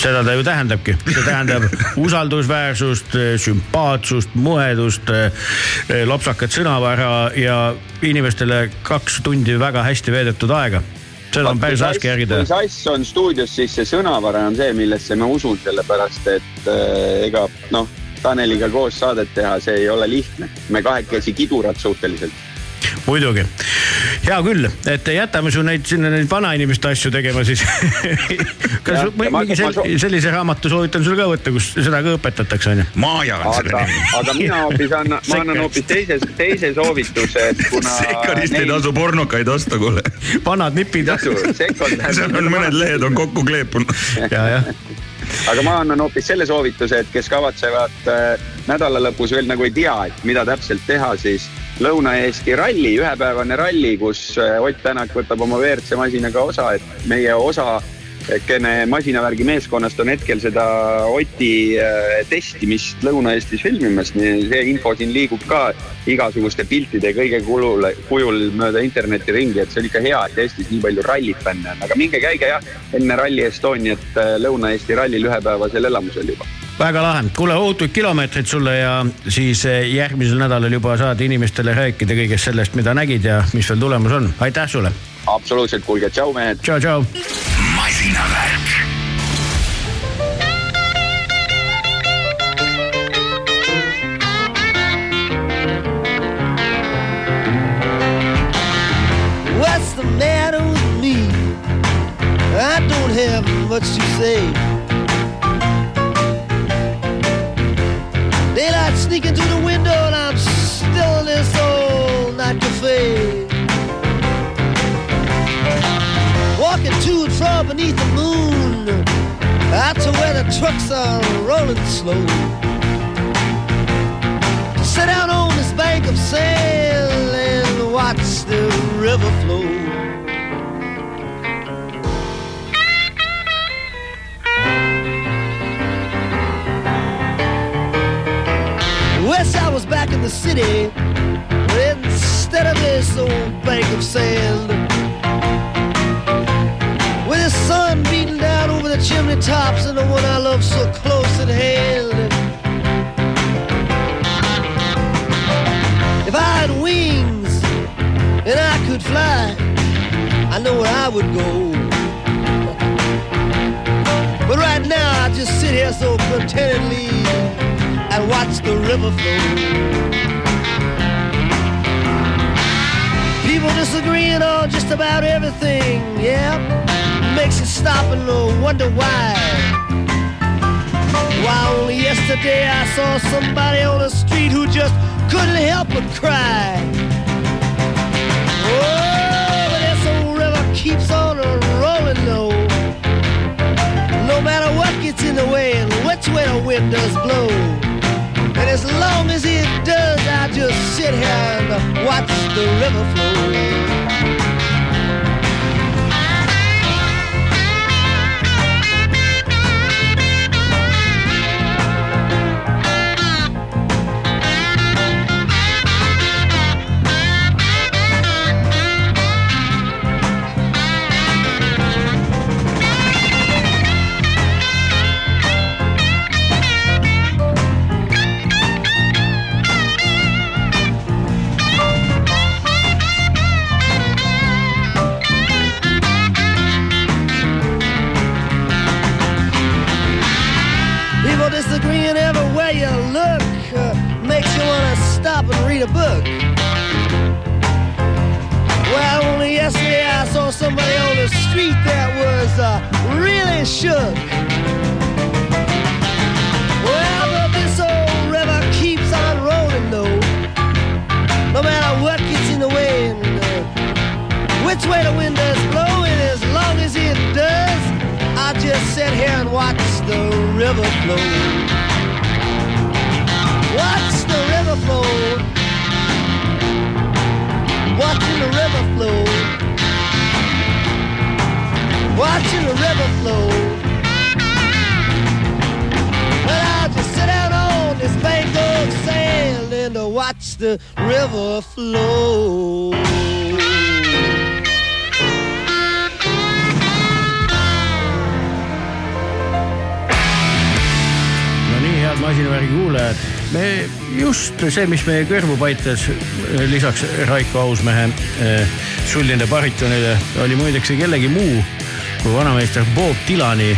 Seda ta ju tähendabki, see tähendab usaldusväärsust, sümpaatsust, muhedust, lopsakat sõnavara ja inimestele kaks tundi väga hästi veedetud aega. seda on päris raske järgida kui. Sass on stuudios, siis see sõnavara on see, millesse ma usun, sellepärast et äh, ega noh, Taneliga koos saadet teha, see ei ole lihtne. me kahekesi kidurad suhteliselt. muidugi, hea küll, et jätame su neid sinna neid vanainimeste asju tegema siis. kas ma- ja ma- mingi ma sel, soo- sellise raamatu soovitan sul ka võtta, kus seda ka õpetatakse onju? Maaja aga, aga mina hoopis annan, ma annan hoopis teise, teise soovituse, et kuna. Sekkarist ei tasu pornokaid osta, kuule. vanad nipid. seal on mõned lehed on kokku kleepunud. ja, jah. aga ma annan hoopis selle soovituse, et kes kavatsevad äh, nädala lõpus veel nagu ei tea, et mida täpselt teha, siis Lõuna-Eesti ralli, ühepäevane ralli, kus äh, Ott Tänak võtab oma WRC masinaga osa, et meie osa kene masinavärgi meeskonnast on hetkel seda Oti äh, testimist Lõuna-Eestis filmimas, nii see info siin liigub ka igasuguste piltide kõige kulul, kujul mööda internetti ringi, et see on ikka hea, et Eestis nii palju rallifänne on, aga minge käige jah, enne Rally Estoniat äh, Lõuna-Eesti rallil ühepäevasel elamusel juba. Väga lahe, kuule ohutuid kilomeetreid sulle ja siis eh, järgmisel nädalal juba saad inimestele rääkida kõigest sellest, mida nägid ja mis veel tulemas on, aitäh sulle. absoluutselt, kuulge, tšau mehed. tšau, tšau. masinavärk. What's the matter with me? I don't have much to say. Daylight sneaking through the window, and I'm still in this old night cafe. Walking to and fro beneath the moon, out to where the trucks are rolling slow. Sit down on this bank of sand and watch the river flow. Wish I was back in the city instead of this old bank of sand. With the sun beating down over the chimney tops and the one I love so close at hand. If I had wings and I could fly, I know where I would go. But right now I just sit here so contentedly and watch the river flow. People disagreeing on just about everything, yeah. Makes you stop and wonder why. Why, only yesterday I saw somebody on the street who just couldn't help but cry. Oh, but this old river keeps on rolling though. No matter what gets in the way and which way the wind does blow. As long as it does, I just sit here and watch the river flow. Somebody on the street that was uh, really shook. Well, but this old river keeps on rolling though. No matter what gets in the way and uh, which way the wind does blow, as long as it does, I just sit here and watch the river flow. Watch the river flow. Watching the river flow. Watching the river flow. Well, I'll just sit down on this bank of sand and uh, watch the river flow. head masinavärgi kuulajad. me just see, mis meie kõrvu paitas, lisaks Raiko Ausmehe eh, sulline baritonile, oli muideks kellegi muu kui vanameister Bob Dylani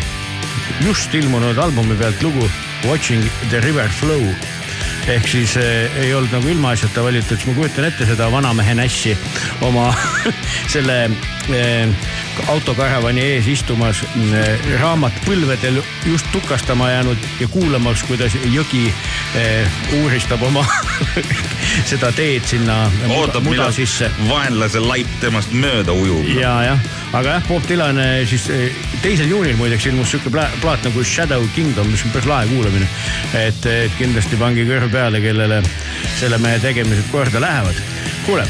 just ilmunud albumi pealt lugu Watching the river flow. Ehk siis eh, ei olnud nagu ilmaasjata valitud, siis ma kujutan ette seda vanamehe nässi oma selle eh, autokaravani ees istumas eh, raamat põlvedel just tukastama jäänud ja kuulamas, kuidas jõgi eh, uuristab oma seda teed sinna ootab, millal vaenlase laip temast mööda ujub. ja, jah, aga jah, Bob Dylan eh, siis eh, teisel juunil muideks ilmus sihuke pla- plaat nagu Shadow Kingdom, mis on päris lahe kuulamine. et, et kindlasti pange kõrv peale, kellele selle mehe tegemised korda lähevad. kuule,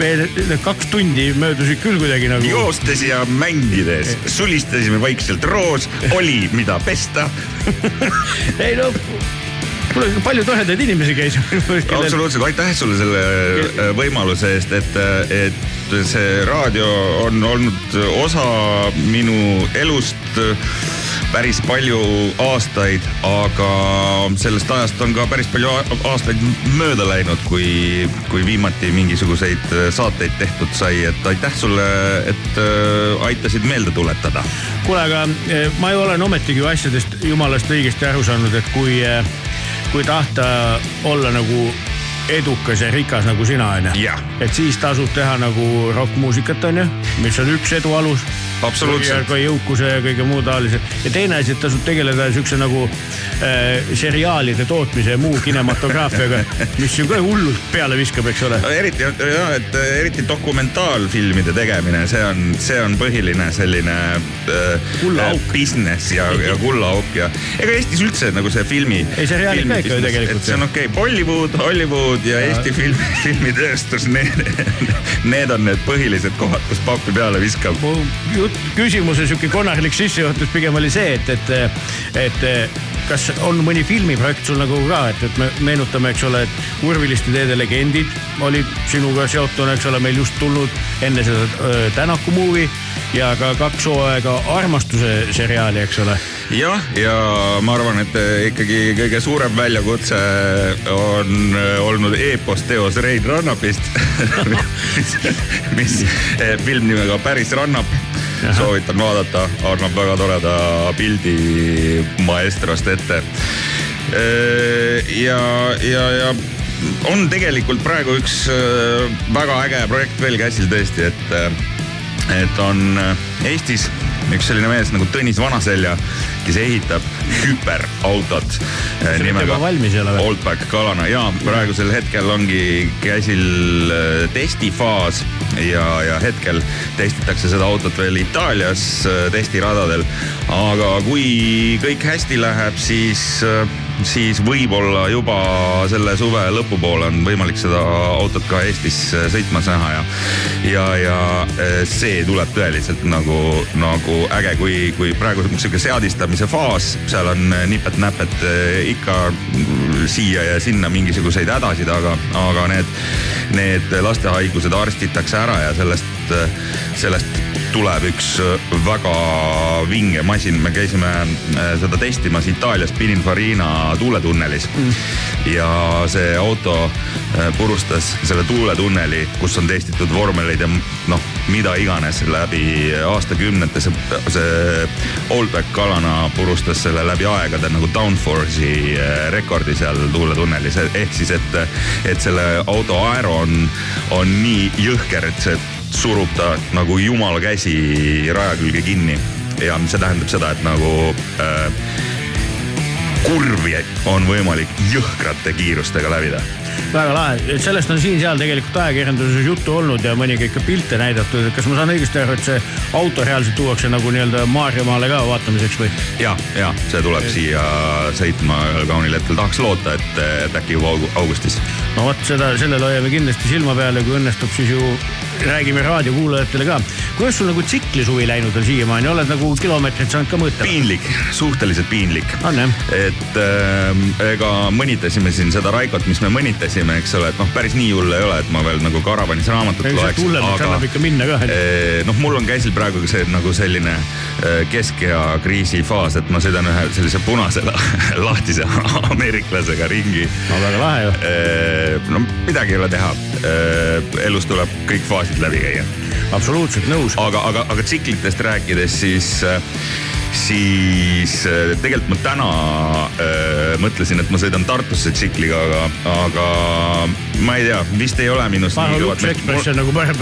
meil kaks tundi möödusid küll kuidagi nagu. joostes ja mängides sulistasime vaikselt roos, oli mida pesta. ei no, kuule palju toredaid inimesi käis. absoluutselt, aitäh sulle selle võimaluse eest, et, et see raadio on olnud osa minu elust päris palju aastaid, aga sellest ajast on ka päris palju aastaid mööda läinud, kui, kui viimati mingisuguseid saateid tehtud sai, et aitäh sulle, et äh, aitasid meelde tuletada. kuule, aga ma ju olen ometigi ju asjadest jumalast õigesti aru saanud, et kui, kui tahta olla nagu edukas ja rikas nagu sina onju. et siis tasub teha nagu rokkmuusikat onju, mis on üks edu alus. Absoluutselt. ka jõukuse ja kõige muu taolise ja teine asi, et tasub tegeleda siukse nagu äh, seriaalide tootmise ja muu kinematograafiaga, mis ju ka hullult peale viskab, eks ole. eriti, et eriti dokumentaalfilmide tegemine, see on, see on põhiline selline äh, Kullaauk. business ja, ja kullaauk ja ega Eestis üldse nagu see filmi. Ei, seriaalid ka ikka ju tegelikult, see on jah. okei okay., Bollywood, Hollywood ja, ja Eesti film, filmitööstus, need, need on need põhilised kohad, kus pappi peale viskab. jutt, küsimuse sihuke konarlik sissejuhatus pigem oli see, et, et, et kas on mõni filmiprojekt sul nagu ka, et, et me meenutame, eks ole, et Urviliste teede legendid olid sinuga seotuna, eks ole, meil just tulnud enne seda öö, Tänaku movie ja ka kaks hooaega armastuse seriaali, eks ole. jah, ja ma arvan, et eh, ikkagi kõige suurem väljakutse on eh, olnud eepos teos Rein Rannapist, mis film nimega Päris Rannap. Soovitan vaadata, annab väga toreda pildi maestrost ette. ja, ja, ja on tegelikult praegu üks eh, väga äge projekt veel käsil tõesti, et, et on eh, Eestis üks selline mees nagu Tõnis Vanaselja, kes ehitab hüperautot eh, nimega? Oldback Kalana ja praegusel hetkel ongi käsil äh, testifaas ja, ja hetkel testitakse seda autot veel Itaalias äh, testiradadel. aga kui kõik hästi läheb, siis, siis võib-olla juba selle suve lõpupoole on võimalik seda autot ka Eestis äh, sõitmas näha ja, ja, ja äh, see tuleb tõeliselt nagu, nagu äge, kui, kui praegu sihuke seadistamise faas, seal on äh, nipet-näpet ikka siia ja sinna mingisuguseid hädasid, aga, aga need, need lastehaigused arstitakse ära ja sellest, sellest tuleb üks väga vinge masin, me käisime äh, seda testimas Itaalias Pininfarina tuuletunnelis mm.. ja see auto purustas selle tuuletunneli, kus on testitud vormeleid ja noh, mida iganes läbi aastakümnete, see, see Oldback Kalana purustas selle läbi aegade nagu downforce'i rekordi seal tuuletunnelis, ehk siis, et, et selle auto aero on, on nii jõhker, et see surub ta nagu jumala käsi raja külge kinni ja see tähendab seda, et nagu äh, kurvi on võimalik jõhkrate kiirustega läbida. väga lahe, et sellest on siin-seal tegelikult ajakirjanduses juttu olnud ja mõningaid ka pilte näidatud, et kas ma saan õigesti aru, et see auto reaalselt tuuakse nagu nii-öelda Maarjamaale ka vaatamiseks või? ja, ja see tuleb siia sõitma ühel kaunil hetkel, tahaks loota, et, et äkki juba augu- augustis. no vot seda, sellele hoiame kindlasti silma peal ja kui õnnestub, siis ju räägime raadiokuulajatele ka. kuidas sul nagu tsiklisuvi läinud on siiamaani, oled nagu kilomeetreid saanud ka mõõta? piinlik, suhteliselt piinlik. on jah? et äh, ega mõnitasime siin seda Raikot, mis me mõnitasime, eks ole, et noh, päris nii hull ei ole, et ma veel nagu karavanis raamatut loeks, hullemaks annab ikka minna ka. Eh, noh, mul on käsil praegu see nagu selline eh, keskea kriisi faas, et ma sõidan ühe sellise punase la- lahtise ameeriklasega ringi. no väga lahe ju. no midagi ei ole teha. Elus tuleb kõik faasid läbi käia. absoluutselt nõus. aga, aga, aga tsiklitest rääkides, siis, siis eh, tegelikult ma täna äh, mõtlesin, et ma sõidan Tartusse tsikliga, aga, aga ma ei tea, vist ei ole minust Paha Lux Express on nagu parem.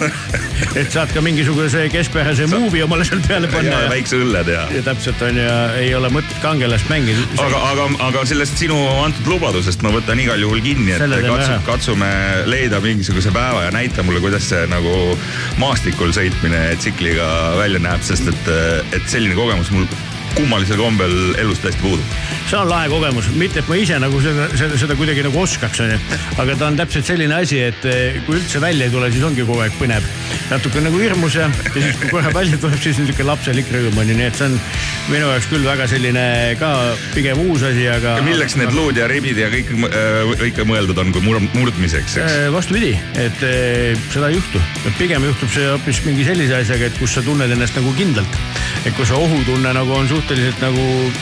et saad ka mingisuguse keskpärase movie omale seal peale panna ja väikse õlle teha. ja täpselt on ja ei ole mõtet kangelast mängida. aga, aga, aga sellest sinu antud lubadusest ma võtan igal juhul kinni, et Selle teeme katsu, ära. katsume leida mingisuguse päeva ja näita mulle, kuidas see nagu maastikul sõitmine tsikliga välja näeb, sest et, et selline kogemus mul kummalisel kombel elus täiesti puudub. see on lahe kogemus, mitte et ma ise nagu seda, seda, seda kuidagi nagu oskaks, onju. aga ta on täpselt selline asi, et eh, kui üldse välja ei tule, siis ongi kogu aeg põnev. natuke nagu hirmus ja, ja siis kui korra välja tuleb, siis on siuke lapselik rõõm onju, nii et see on minu jaoks küll väga selline ka pigem uus asi, aga. milleks need luud ja ribid ja kõik äh, ikka mõeldud on, kui mur-, murdmiseks, eks? Äh, vastupidi, et eh, seda ei juhtu, pigem juhtub see hoopis mingi sellise asjaga, et kus sa tunned ennast nagu kindlalt. et kui see ohutunne nagu on suhteliselt nagu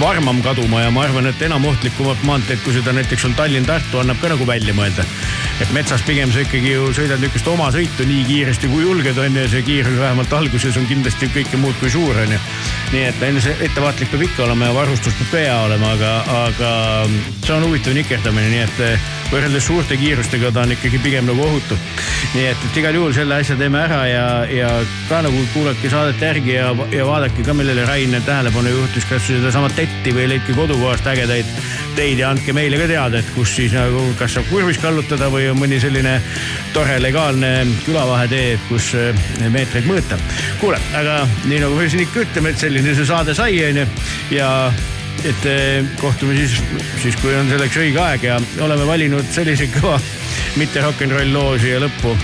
varmam kaduma ja ma arvan, et enam ohtlikumat maanteed, kui seda näiteks on Tallinn-Tartu, annab ka nagu välja mõelda. et metsas pigem sa ikkagi ju sõidad niisugust oma sõitu nii kiiresti kui julged on ju ja see kiirus vähemalt alguses on kindlasti kõike muud kui suur on ju. nii et enne see ettevaatlik peab ikka olema ja varustus peab hea olema, aga, aga see on huvitav nikerdamine, nii et võrreldes suurte kiirustega ta on ikkagi pigem nagu ohutu. nii et, et igal juhul selle asja teeme ära ja, ja ka nagu kuulake saadet järgi ja, ja vaadake ka, millele Rain tähelepanu juhtis, kasvõi sedasama tetti või leidke kodukohast ägedaid teid ja andke meile ka teada, et kus siis nagu, kas saab kurvis kallutada või on mõni selline tore legaalne külavahetee, kus eh, meetreid mõõta. kuule, aga nii nagu me siin ikka ütleme, et selline see saade sai, onju ja et eh, kohtume siis, siis kui on selleks õige aeg ja oleme valinud sellise kõva mitte rock n roll loo siia lõppu.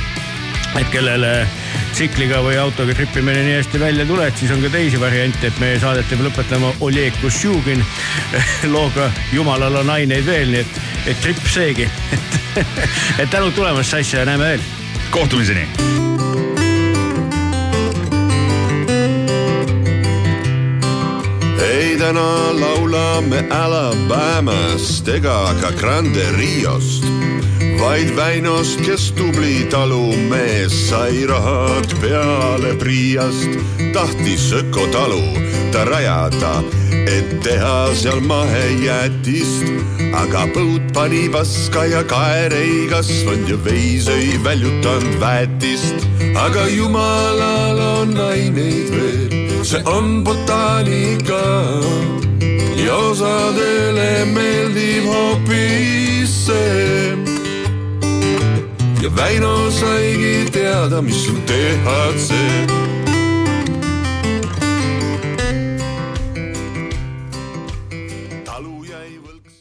et kellele tsikliga või autoga tripimine nii hästi välja ei tule, et siis on ka teisi variante, et meie saadet peab lõpetama Oleg Kušjugin looga Jumalal on aineid veel, nii et, et tripp seegi. et tänud tulemast Sass ja näeme veel. kohtumiseni ei, täna laulame Alabamast ega ka Grande Riost, vaid Väinost, kes tubli talumees sai rahad peale Priiast, tahtis ökotalu ta rajada, et teha seal mahejäätist, aga põud pani paska ja kaer ei kasvanud ja veis ei väljutanud väetist, aga jumalal on aineid veel see on botaanika ja osadele meeldib hoopis see. ja Väino saigi teada, mis on THC